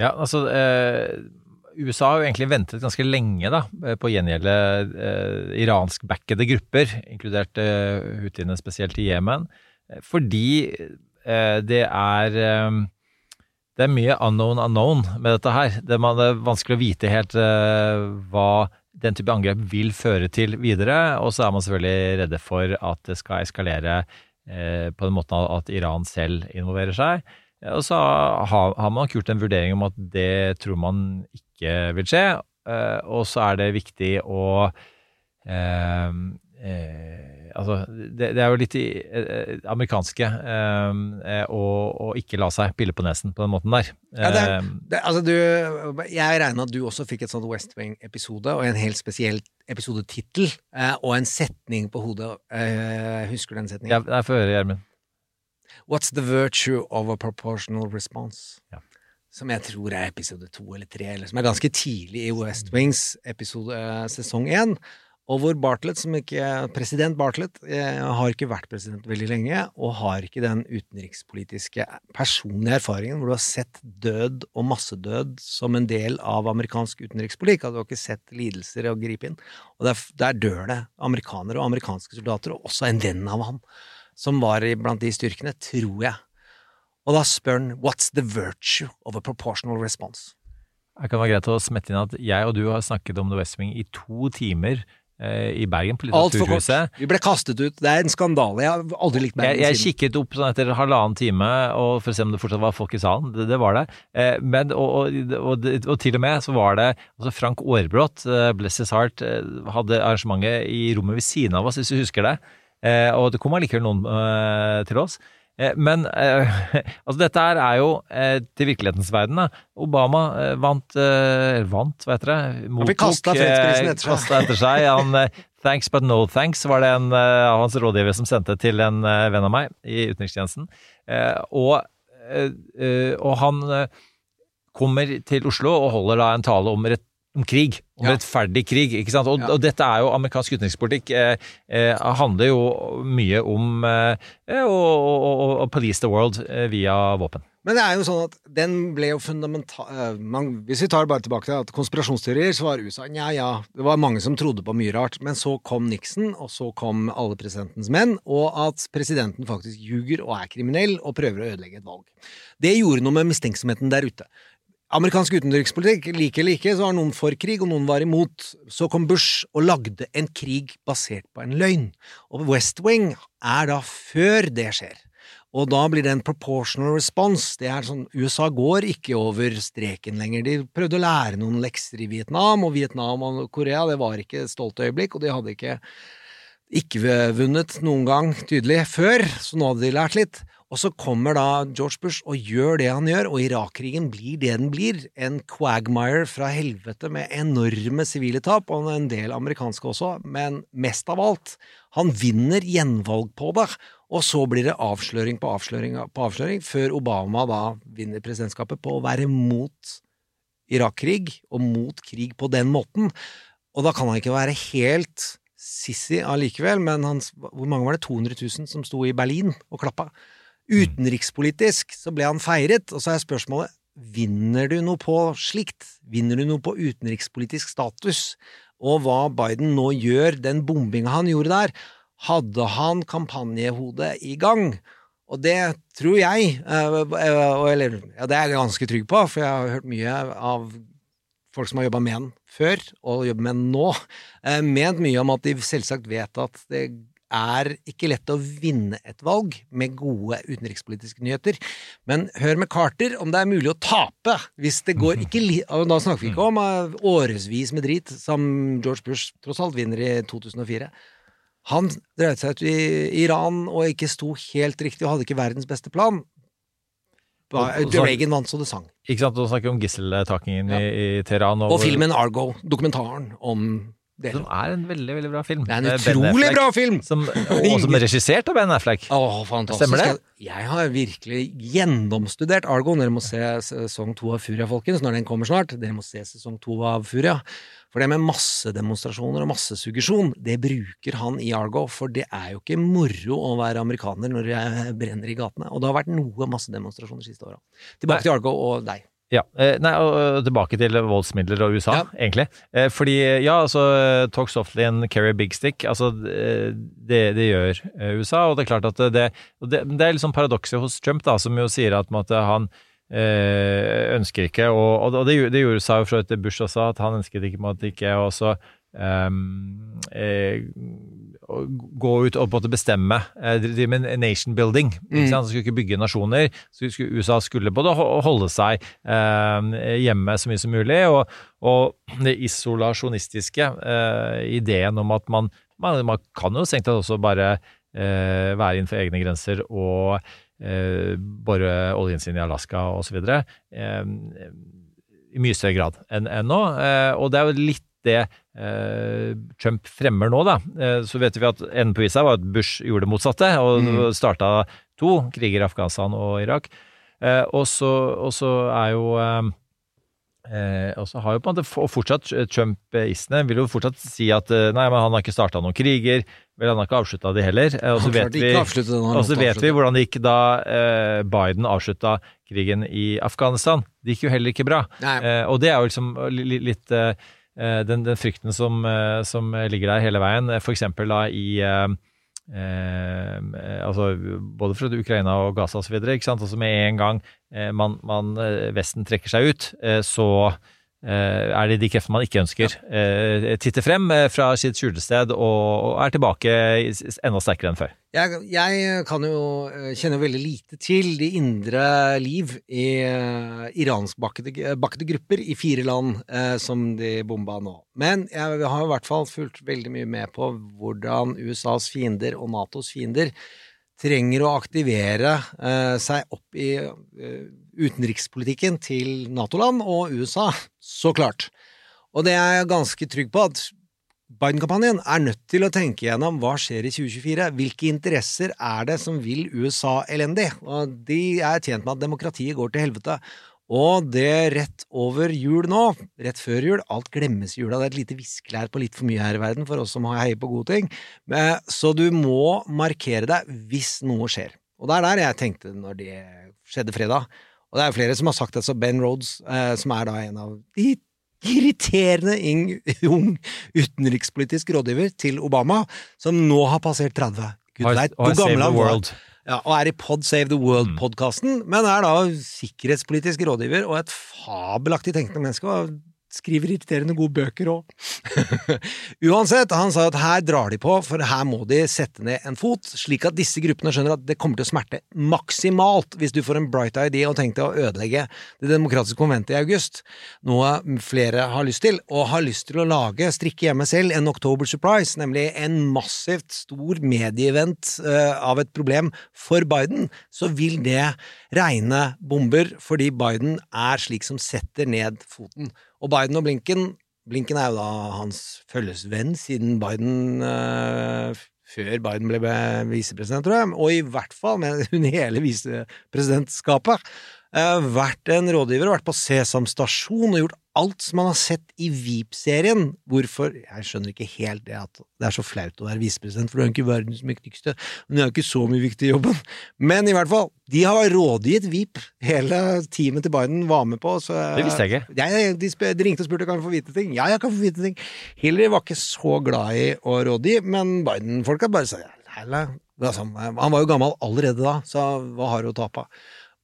Ja, altså eh, USA har jo egentlig ventet ganske lenge da, eh, på å gjengjelde eh, iransk-backede grupper, inkludert eh, houthiene spesielt i Jemen, eh, fordi eh, det er eh, det er mye unknown unknown med dette her. Det, er vanskelig å vite helt hva den type angrep vil føre til videre, og så er man selvfølgelig redde for at det skal eskalere på den måten at Iran selv involverer seg. Ja, Og så har, har man gjort en vurdering om at det tror man ikke vil skje. eh, og så er det viktig å eh, eh, Altså, det, det er jo litt i eh, amerikanske eh, eh, å, ikke la seg pille på nesen på den måten der. Ja, det, det, altså du, jeg regner at du også fikk et sånt West Wing-episode, og en helt spesiell episodetittel, og en setning på hodet. Eh, husker du den setningen? Ja, jeg får høre, Gjermund. What's the virtue of a proportional response? Ja. Som jeg tror er episode to eller tre, eller som er ganske tidlig i West Wings episode eh, sesong én. Og hvor Bartlett, som ikke President Bartlett eh, har ikke vært president veldig lenge, og har ikke den utenrikspolitiske personlige erfaringen hvor du har sett død og massedød som en del av amerikansk utenrikspolitikk. At du har ikke sett lidelser og gripe inn. Og der, der dør det amerikanere og amerikanske soldater, og også en venn av han som var blant de styrkene, tror jeg. Og da spør han what's the virtue of a proportional response? Det kan være greit å smette inn at jeg og du har snakket om The West Wing i to timer eh, i Bergen, på. Litteraturhuset. Vi ble kastet ut. Det er en skandale. Jeg har aldri likt Jeg, Bergen jeg siden. kikket opp sånn etter halvannen time og for å se om det fortsatt var folk i salen. Det, det var det. Eh, men, og, og, og, og til og med så var det altså Frank Aarbrot, eh, bless his heart, eh, hadde arrangementet i rommet ved siden av oss, hvis du husker det. Eh, og det kom allikevel noen eh, til oss. Eh, Men altså dette her er jo til virkelighetens verden. Da. Obama vant, eh, vant, hva heter det? han fredsprisen etter seg. etter seg. Han, thanks but no thanks, var det en av hans rådgivere som sendte til en venn av meg i utenrikstjenesten. Og, og han kommer til Oslo og holder da en tale om, rett, om krig. Om Ja. rettferdig krig. ikke sant? Og, Ja. og dette er jo amerikansk utenrikspolitikk. Eh, eh, handler jo mye om eh, å å- å police the world eh, via våpen. Men det er jo sånn at den ble jo fundamental... eh, man- Hvis vi tar bare tilbake til at konspirasjonsteorier, så var USA Nja, ja, det var mange som trodde på mye rart. Men så kom Nixon, og så kom alle presidentens menn, og at presidenten faktisk ljuger og er kriminell og prøver å ødelegge et valg. Det gjorde noe med mistenksomheten der ute. Amerikansk utenrikspolitikk, like eller ikke, så var noen for krig, og noen var imot. Så kom Bush og lagde en krig basert på en løgn. Og West Wing er da før det skjer. Og da blir det en proportional response. Det er sånn, USA går ikke over streken lenger. De prøvde å lære noen lekser i Vietnam, og Vietnam og Korea, det var ikke et stolt øyeblikk, og de hadde ikke ikke vunnet noen gang, tydelig, før, så nå hadde de lært litt. Og så kommer da George Bush og gjør det han gjør, og Irak-krigen blir det den blir. En quagmire fra helvete med enorme sivile tap, og en del amerikanske også, men mest av alt, han vinner gjenvalg på det. Og så blir det avsløring på avsløring på avsløring, før Obama da vinner presidentskapet på å være mot Irak-krig, og mot krig på den måten. Og da kan han ikke være helt sissy allikevel, men han, hvor mange var det? 200 000 som sto i Berlin og klappa. Utenrikspolitisk så ble han feiret, og så er spørsmålet vinner du noe på slikt? Vinner du noe på utenrikspolitisk status? Og hva Biden nå gjør, den bombinga han gjorde der, hadde han kampanjehodet i gang? Og det tror jeg, eh, og eller, ja, det er jeg ganske trygg på, for jeg har hørt mye av folk som har jobba med den før, og jobber med den nå, eh, ment mye om at de selvsagt vet at det er ikke lett å vinne et valg med gode utenrikspolitiske nyheter. Men hør med Carter om det er mulig å tape hvis det går ikke Da snakker vi ikke om eh, årevis med drit, som George Bush tross alt vinner i 2004. Han dreide seg ut i Iran og ikke sto helt riktig og hadde ikke verdens beste plan. Og- og Reagan vant så det sang. Ikke sant, Nå snakker om gisseltakingen i, i Teheran. Og filmen Argo, dokumentaren om Det Som er en veldig veldig bra film. Det er en utrolig Affleck, bra film! Som, og som er regissert av Ben Affleck. Åh, fantastisk. Stemmer det? Jeg, jeg har virkelig gjennomstudert Argo. Dere må se sesong to av Furia, folkens, når den kommer snart. Dere må se sesong to av Furia. For det med massedemonstrasjoner og massesuggesjon, det bruker han i Argo. For det er jo ikke moro å være amerikaner når det brenner i gatene. Og det har vært noe massedemonstrasjoner de siste åra. Tilbake til Argo og deg. Ja, eh, nei, og tilbake til voldsmidler og USA, egentlig. Eh, fordi, ja, altså, talk softly and carry a big stick, altså, eh, det, det gjør USA, og det er klart at det, det, det er liksom paradokset hos Trump, da, som jo sier at, på han øh, ønsker ikke, og, og det, det gjorde sa jo fra etter Bush også, at han ønsket ikke, på en måte, ikke også eh, å gå ut og på en måte bestemme, eh, drive med nation building. Mm. Ikke sant? Han skulle ikke bygge nasjoner. Så skulle, USA skulle både holde seg eh, hjemme så mye som mulig, og, og det isolasjonistiske eh, ideen om at man, man, man kan jo strengt tatt også bare være innenfor egne grenser og bore oljen sin i Alaska osv. Eh, I mye større grad enn nå. Og det er jo litt det Trump fremmer nå, da. Eh, så vet vi at enden på visa var at Bush gjorde det motsatte, og Mm. starta to kriger i Afghanistan og Irak. Eh, og så er jo eh, Eh, og så har jo på en måte fortsatt Trump-istene vil jo fortsatt si at eh, nei, men han har ikke starta noen kriger. Vel, han har ikke avslutta de heller. Eh, og så vet vi, og så vet vi hvordan det gikk da eh, Biden avslutta krigen i Afghanistan. Det gikk jo heller ikke bra. Eh, og det er jo liksom li- li- litt eh, eh, den, den frykten som, eh, som ligger der hele veien. f.eks. For eksempel da i eh, eh, altså både fra Ukraina og Gaza osv. Altså med en gang eh, man, man, eh, Vesten trekker seg ut, eh, så eh, er det de kreftene man ikke ønsker, eh, titter frem eh, fra sitt skjulested og, er tilbake enda sterkere enn før. Jeg, jeg kan jo eh, kjenne veldig lite til de indre liv i iranskbakkede grupper i fire land eh, som de bomba nå. Men jeg har i hvert fall fulgt veldig mye med på hvordan USAs fiender og Natos fiender trenger å aktivere eh, seg opp i eh, utenrikspolitikken til Nato-land og USA, så klart. Og det er jeg ganske trygg på at Biden-kampanjen er nødt til å tenke gjennom hva skjer i 2024. Hvilke interesser er det som vil USA elendig? Og de er tjent med at demokratiet går til helvete. Og det rett over jul nå, rett før jul, alt glemmes i jula. Det er et lite viskelær på litt for mye her i verden for oss som heier på gode ting. Så du må markere deg hvis noe skjer. Og det er der jeg tenkte når det skjedde fredag. Og det er jo flere som har sagt det, så Ben Rhodes, eh, som er da en av de irriterende ung utenrikspolitisk rådgiver til Obama, som nå har passert 30. Gud veit hvor gammel han var. Ja, og er i Pod Save the World-podkasten, men er da sikkerhetspolitisk rådgiver og et fabelaktig tenkende menneske. og Skriver irriterende gode bøker òg. Uansett, han sa at her drar de på, for her må de sette ned en fot, slik at disse gruppene skjønner at det kommer til å smerte maksimalt hvis du får en bright idea og tenker å ødelegge Det demokratiske konventet i august, noe flere har lyst til, og har lyst til å lage, strikke hjemme selv, en October Surprise, nemlig en massivt stor medieevent eh, av et problem for Biden, så vil det regne bomber, fordi Biden er slik som setter ned foten. Og Biden og Blinken Blinken er jo da hans følgesvenn siden Biden eh, Før Biden ble visepresident, tror jeg, og i hvert fall med hele visepresidentskapet. Eh, vært en rådgiver, vært på Sesam stasjon og gjort alt som man har sett i VIP-serien. Hvorfor Jeg skjønner ikke helt det at det er så flaut å være visepresident, for du er jo ikke verdens mektigste, men du er jo ikke så mye viktig i jobben. Men i hvert fall, de har rådgitt VIP. Hele teamet til Biden var med på. Så, Det visste jeg ikke. jeg, de, de ringte og spurte kan vi få vite ting. Ja, jeg kan få vite ting. Hillary var ikke så glad i å rådgi, men Biden-folka bare sa ja. Han var jo gammel allerede da, så hva har hun å tape?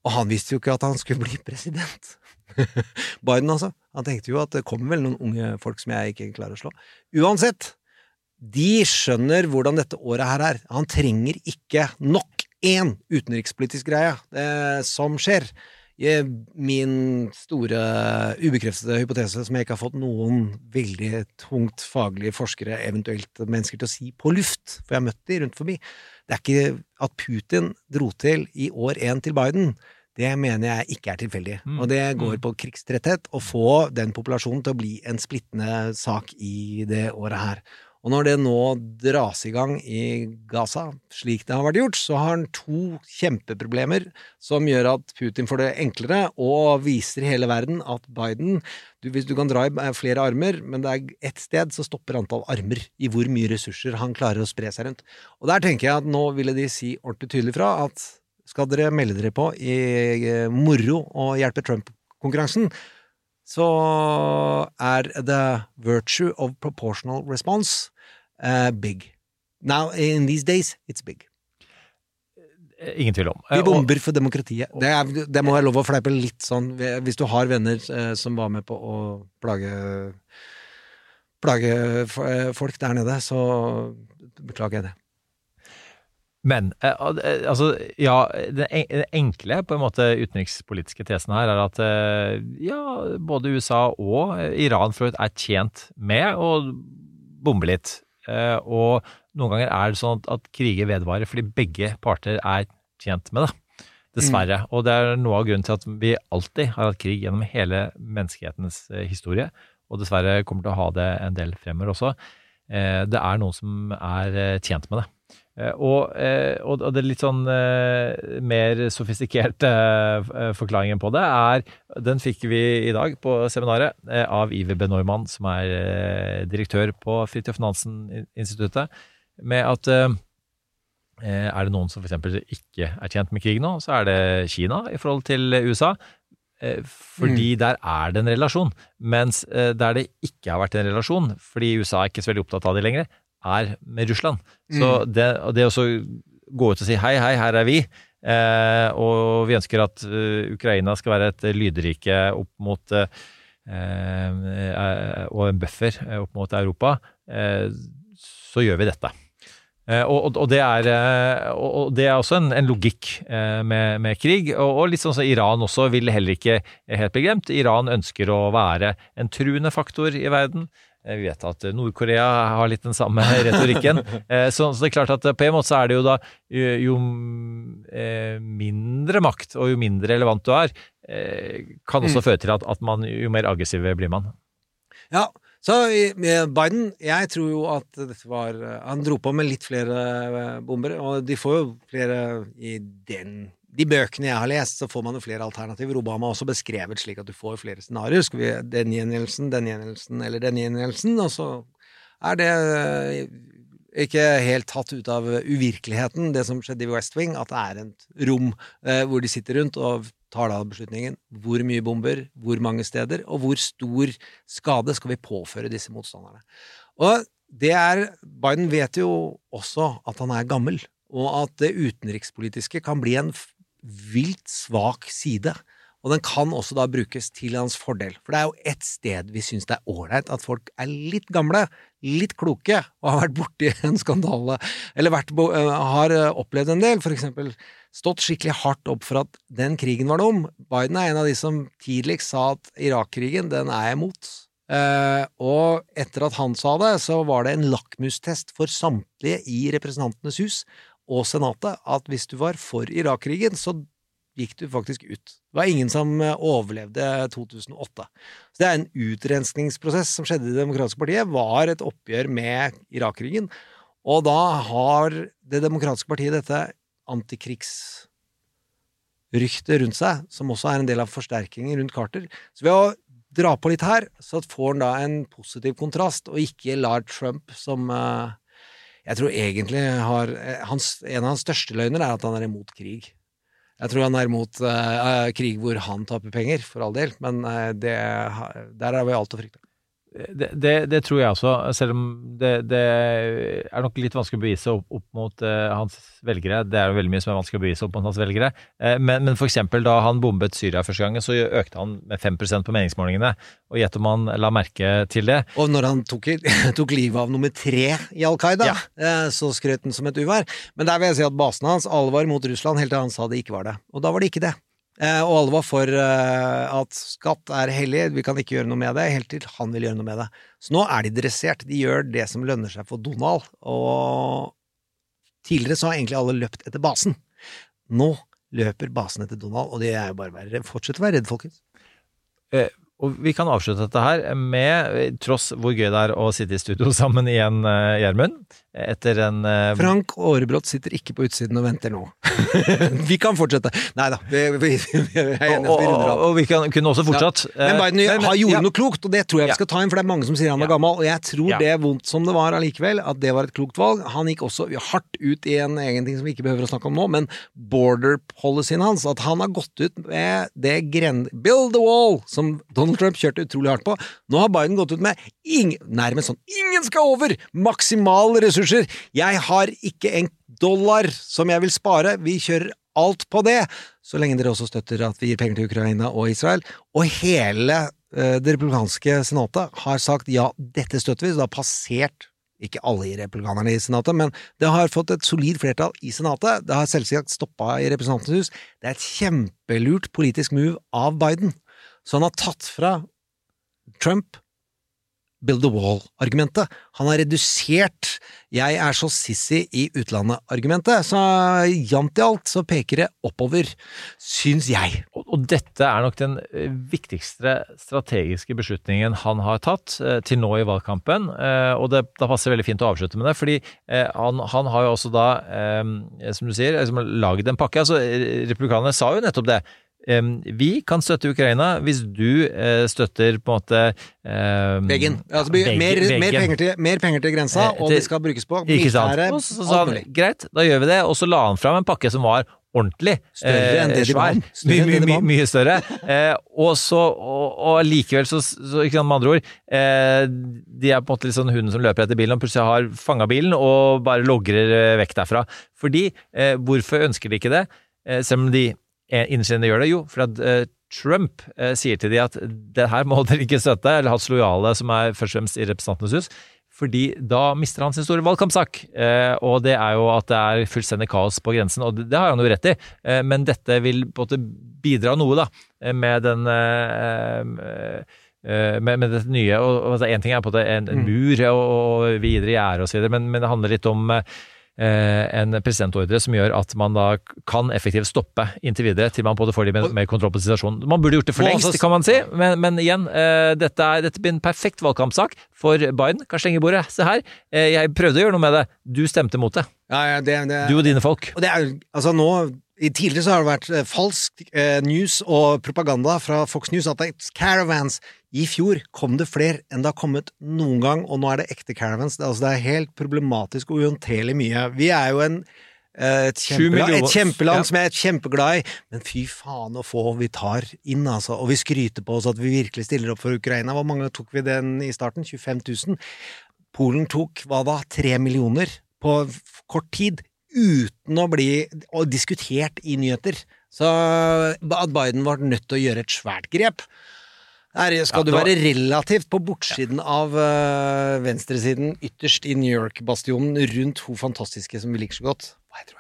Og han visste jo ikke at han skulle bli president. Biden, altså. Han tenkte jo at det kommer vel noen unge folk som jeg ikke klarer å slå. Uansett, de skjønner hvordan dette året her er. Han trenger ikke nok én utenrikspolitisk greie eh, som skjer. Min store ubekreftede hypotese, som jeg ikke har fått noen veldig tungt faglige forskere, eventuelt mennesker, til å si på luft, for jeg har møtt de rundt forbi, det er ikke at Putin dro til i år én til Biden. Det mener jeg ikke er tilfeldig. Mm. Og det går Mm. på krigstretthet å få den populasjonen til å bli en splittende sak i det året her. Og når det nå dras i gang i Gaza, slik det har vært gjort, så har han to kjempeproblemer som gjør at Putin får det enklere, og viser hele verden at Biden du, Hvis du kan dra i eh, flere armer, men det er ett sted, så stopper antall armer i hvor mye ressurser han klarer å spre seg rundt. Og der tenker jeg at nå ville de si ordentlig tydelig fra at skal dere melde dere på i eh, moro og hjelpe Trump-konkurransen, så er the virtue of proportional response eh, big. Now, in these days, it's big. Ingen tvil om. Vi Eh, bomber for demokratiet. Det, er, det må være lov å fleipe litt sånn hvis du har venner eh, som var med på å plage plage eh, folk der nede, så beklager jeg det. Men eh, al- eh, altså, ja, den enkle på en måte utenrikspolitiske tesen her er at eh, ja, både USA og eh, Iran for er tjent med å bombe litt. Eh, Og noen ganger er det sånn at, kriger vedvarer fordi begge parter er tjent med det. Dessverre. Og det er noe av grunnen til at vi alltid har hatt krig gjennom hele menneskehetens eh, historie, og dessverre kommer til å ha det en del fremover også. Eh, Det er noen som er tjent med det. Eh, Og, eh, og og det litt sånn eh, mer sofistikerte forklaringen på det er Den fikk vi i dag på seminaret av Iver B. Neumann, som er direktør på Fridtjof Nansen-instituttet, med at er det noen som f.eks. ikke er tjent med krig nå, så er det Kina i forhold til USA. Fordi Fordi der er det en relasjon. Mens der det ikke har vært en relasjon, fordi USA er ikke så veldig opptatt av det lenger, er med Russland. Så Mm. det, det å gå ut og si hei, hei, her er vi, eh, og vi ønsker at uh, Ukraina skal være et lydrike opp mot uh, eh, og en buffer eh, opp mot Europa, eh, så gjør vi dette. Eh, og, og, og, det er, og det er også en, en logikk med, med krig. Og, og litt sånn som Iran også vil heller ikke helt bli glemt. Iran ønsker å være en truende faktor i verden. Eh, Vi vet at Nord-Korea har litt den samme retorikken. Eh, Så, så det er klart at på en måte så er det jo da jo, eh, mindre makt og jo mindre relevant du er, eh, kan også Mm. føre til at, at man, jo mer aggressiv blir man. Ja, så med Biden, jeg tror jo at dette var Han dro på med litt flere eh, bomber, og de får jo flere i den de bøkene jeg har lest, så får man jo flere alternativer. Obama har også beskrevet slik at du får flere scenarioer. Skal vi den gjengjeldelsen, den gjengjeldelsen eller den gjengjeldelsen? Og så er det eh, ikke helt tatt ut av uvirkeligheten, det som skjedde i West Wing, at det er et rom eh, hvor de sitter rundt og tar da beslutningen hvor mye bomber, hvor mange steder, og hvor stor skade skal vi påføre disse motstanderne. Og det er Biden vet jo også at han er gammel, og at det utenrikspolitiske kan bli en vilt svak side. Og den kan også da brukes til hans fordel. For det er jo ett sted vi syns det er ålreit at folk er litt gamle, litt kloke, og har vært borti en skandale, eller vært, eh, har eh, opplevd en del, for eksempel stått skikkelig hardt opp for at den krigen var dum. Biden er en av de som tidligst sa at Irak-krigen, den er jeg imot. Eh, og etter at han sa det, så var det en lakmustest for samtlige i Representantenes hus og Senatet at hvis du var for Irak-krigen, så gikk du faktisk ut. Det var ingen som eh, overlevde 2008. Så det er en utrenskningsprosess som skjedde i Det demokratiske partiet, var et oppgjør med Irak-krigen. Og da har Det demokratiske partiet dette antikrigsryktet rundt seg, som også er en del av forsterkningen rundt Carter. Så ved å dra på litt her, så får han da en positiv kontrast, og ikke lar Trump, som eh, jeg tror egentlig har eh, hans, En av hans største løgner er at han er imot krig. Jeg tror han er imot uh, krig hvor han taper penger, for all del, men uh, det, der er vi alt å frykte. Det, det, det tror jeg også, selv om det, det er nok litt vanskelig å bevise opp, opp mot eh, hans velgere. Det er jo veldig mye som er vanskelig å bevise opp mot hans velgere. Eh, men, men eksempel da han bombet Syria første gangen, så økte han med 5% på meningsmålingene. Og gjett om han la merke til det. Og når han tok, tok livet av nummer tre i Al Qaida, eh, så skrøt han som et uvær. Men der vil jeg si at basen hans, alle var mot Russland helt til han sa det ikke var det. Og da var det ikke det. Eh, og alle var for eh, at skatt er hellig, vi kan ikke gjøre noe med det, helt til han vil gjøre noe med det. Så nå er de dressert, de gjør det som lønner seg for Donald, og tidligere så har egentlig alle løpt etter basen. Nå løper basen etter Donald, og det er jo bare å fortsette Fortsett å være redd, folkens. Eh, og vi kan avslutte dette her med, tross hvor gøy det er å sitte i studio sammen igjen, eh, Gjermund, etter en eh, Frank Aarebrot sitter ikke på utsiden og venter nå. vi kan fortsette. Nei da, vi, vi, vi, er enige. og, og, og vi kan, kunne også fortsatt Ja. Men eh, Biden men- har gjorde ja. noe klokt, og det tror jeg vi skal ta inn, for det er mange som sier han er gammel, og jeg tror Ja. det er vondt som det var allikevel, at det var et klokt valg. Han gikk også hardt ut i en egen ting som vi ikke behøver å snakke om nå, men border policyen hans, at han har gått ut med det gren... Build the wall, som Donald Trump kjørte utrolig hardt på. Nå har Biden gått ut med ingen, nærmest sånn Ingen skal over! Maksimale ressurser! Jeg har ikke en dollar som jeg vil spare. Vi kjører alt på det, så lenge dere også støtter at vi gir penger til Ukraina og Israel. Og hele eh, det republikanske senatet har sagt ja, dette støtter vi, så det har passert ikke alle republikanerne i senatet, men det har fått et solid flertall i senatet. Det har selvsagt stoppa i Representantenes hus. Det er et kjempelurt politisk move av Biden. Så han har tatt fra Trump build the wall-argumentet. Han har redusert 'jeg er så sissy i utlandet'-argumentet. Så jevnt i alt så peker det oppover, syns jeg. Og, dette er nok den eh, viktigste strategiske beslutningen han har tatt eh, til nå i valgkampen. Eh, og det da passer veldig fint å avslutte med det, fordi han, han har jo også da, som du sier, liksom laget en pakke. altså Republikanerne sa jo nettopp det. Vi kan støtte Ukraina hvis du eh, støtter på en måte um, Veggen. Altså, mer, mer, penger til, mer penger til grensa, Eh, og til- det skal brukes på militære så sa han greit, da gjør vi det, og så la han fram en pakke som var ordentlig. Større enn det de var. Mye, mye, mye, mye større. Eh, og så, og, og likevel så, så ikke sant, med andre ord, eh, de er på en måte litt sånn hunden som løper etter bilen og plutselig har fanga bilen og bare logrer eh, vekk derfra. Fordi, eh, hvorfor ønsker de ikke det? Eh, selv om de eh, gjør det, jo, for at eh, Trump eh, sier til de at det her må dere ikke støtte, eller hans lojale som er først og fremst i Representantenes hus, fordi da mister han sin store valgkampsak. Eh, og det er jo at det er fullstendig kaos på grensen, og det, det har han jo rett i. Eh, men dette vil på en måte bidra noe, da, eh, med den eh, med, med dette nye. og, Én altså, ting er på en, måte en, en Mm. mur og, og videre gjerde osv., men, men det handler litt om en presidentordre som gjør at man da kan effektivt stoppe inntil videre, til man både får litt mer, mer kontroll på situasjonen. Man burde gjort det for lengst, kan man si, men, men igjen, eh, dette, er, dette blir en perfekt valgkampsak for Biden. Kan slenge i bordet. Se her, eh, jeg prøvde å gjøre noe med det. Du stemte mot det. Ja, ja, det, det, Du og dine folk. Og det er altså nå Tidligere så har det vært eh, falsk eh, news og propaganda fra Fox News at det er caravans. I fjor kom det flere enn det har kommet noen gang, og nå er det ekte caravans. Det, er- altså, det er helt problematisk og uhåndterlig mye. Vi er jo en eh, et, kjempeland, et kjempeland ja. som jeg er kjempeglad i, men fy faen å få vi tar inn, altså. Og vi skryter på oss at vi virkelig stiller opp for Ukraina. Hvor mange tok vi den i starten? 25 000? Polen tok hva da? Tre millioner på kort tid, uten å bli og diskutert i nyheter. Så at Biden var nødt til å gjøre et svært grep er, Skal Ja, du være relativt på bortsiden av øh, venstresiden, ytterst i New York-bastionen, rundt hun fantastiske som vi liker så godt. Hva heter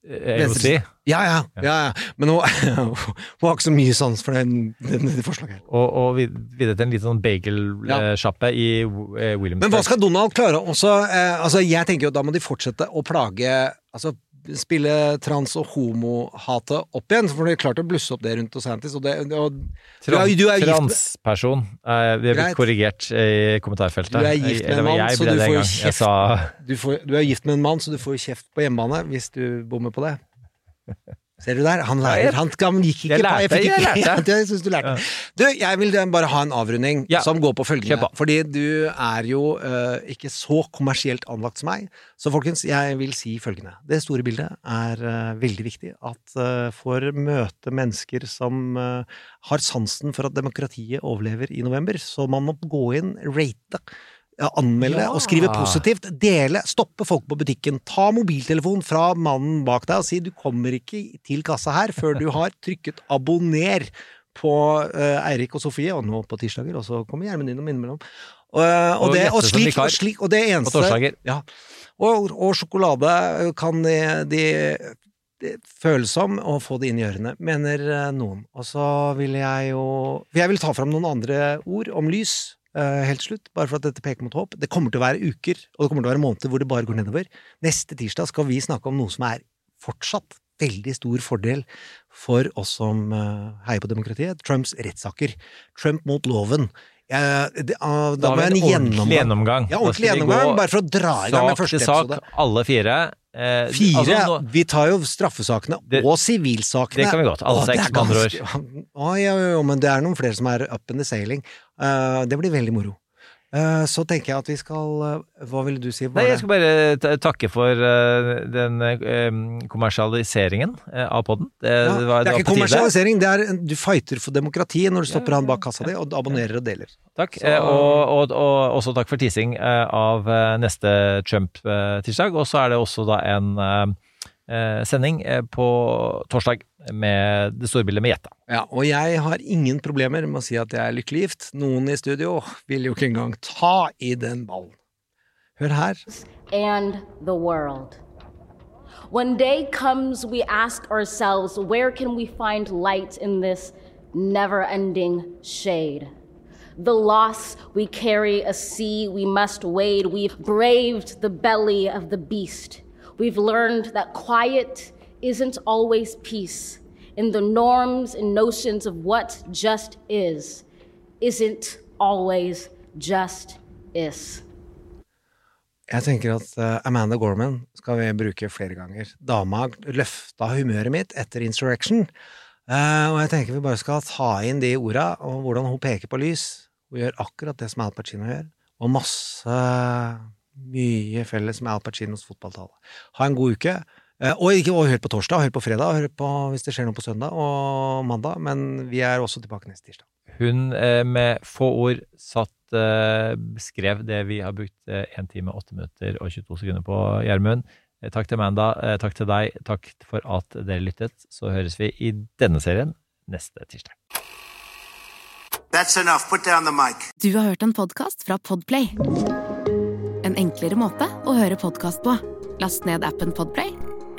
Eh, AOC. Ja, ja, ja, ja. Men hun, hun har ikke så mye sans for det forslaget her. Og, og videre til en liten sånn bagelsjappe i eh, Williamsburg. Men hva skal Donald klare også eh, Altså, jeg tenker jo da må de fortsette å plage Altså, spille trans- og homohatet opp igjen, for de klarte klart å blusse opp det rundt DeSantis, og det og, er, du er Transperson. Eh, vi er blitt korrigert i kommentarfeltet. Du er gift med en mann, så du får jo kjeft. sa du, får, du er gift med en mann, så du får kjeft på hjemmebane hvis du bommer på det. Ser du der? Han lærer. Han, han gikk ikke Jeg på lærte, fikk jeg ikke- lærte. Jeg synes du lærte. Du, jeg vil bare ha en avrunding Ja. som går på følgende. på. Fordi du er jo uh, ikke så kommersielt anlagt som meg. Så folkens, jeg vil si følgende. Det store bildet er uh, veldig viktig. At uh, for møte mennesker som uh, har sansen for at demokratiet overlever i november, så man må gå inn, rate. Anmelde Ja. og skrive positivt. Dele. Stoppe folk på butikken. Ta mobiltelefonen fra mannen bak deg og si du kommer ikke til kassa her før du har trykket abonner på uh, Eirik og Sofie, og nå på tirsdager, og så kommer Gjermund innom innimellom. Og, og, Og det, og, slik, og, slik, og det eneste. Ja. Og, og sjokolade kan de, de, de føles som å få det inn i ørene, mener eh, noen. Og så vil jeg jo jeg vil ta fram noen andre ord om lys. Eh, helt slutt, bare for at dette peker mot håp. Det kommer til å være uker, og det kommer til å være måneder hvor det bare går nedover. Neste tirsdag skal vi snakke om noe som er fortsatt veldig stor fordel for oss som eh, heier på demokratiet. Trumps rettssaker. Trump mot loven. Jeg, det, ah, da, Da har vi en en ordentlig gjennomgang. gjennomgang. Ja, ordentlig gjennomgang, bare for å dra i gang med Sak første til sak, alle fire. Eh, Fire? altså, nå- vi tar jo straffesakene og sivilsakene. det kan vi godt. Alle seks, med andre ord. Å, ja, jo, men det er noen flere som er up in the sailing. Uh, det blir veldig moro. Eh, så tenker jeg at vi skal eh, Hva ville du si? Bare? Nei, jeg skal bare takke for eh, den kommersialiseringen av podden. Det, Ja, det, var, det er ikke kommersialisering, det er du fighter for demokratiet når du stopper han bak kassa di og abonnerer og deler. Takk. Så- og, og, og også takk for teasing av neste Trump-tirsdag. Og så er det også da en sending på torsdag med det store bildet med Jetta. Ja, og jeg har ingen problemer med å si at jeg er lykkelig gift. Noen i studio vil jo ikke engang ta i den ballen. Hør her. and the world. When day comes, we ask ourselves, where can we find light in this never ending shade? The loss we carry, a sea we must wade. We've braved the belly of the beast. We've learned that quiet isn't always peace. In the norms and notions of what just is, isn't always just is. Jeg tenker at eh, Amanda Gorman skal vi bruke flere ganger. Dama løfta humøret mitt etter Insurrection. Eh, og jeg tenker vi bare skal ta inn de orda, og hvordan hun peker på lys. Hun gjør akkurat det som Al Pacino gjør, og masse mye felles med Al Pacinos fotballtale. Ha en god uke. Eh, og ikke og hør på torsdag, hør på fredag, hør på hvis det skjer noe på søndag og mandag. Men vi er også tilbake neste tirsdag. Hun eh, med få ord satt eh, beskrev det vi har brukt eh, 1 time, 8 minutter og 22 sekunder på, Gjermund. Takk til Amanda, takk til deg, takk for at dere lyttet. Så høres vi i denne serien neste tirsdag. That's enough. Put down the mic. Du har hørt en podkast fra Podplay. En enklere måte å høre podkast på. Last ned appen Podplay,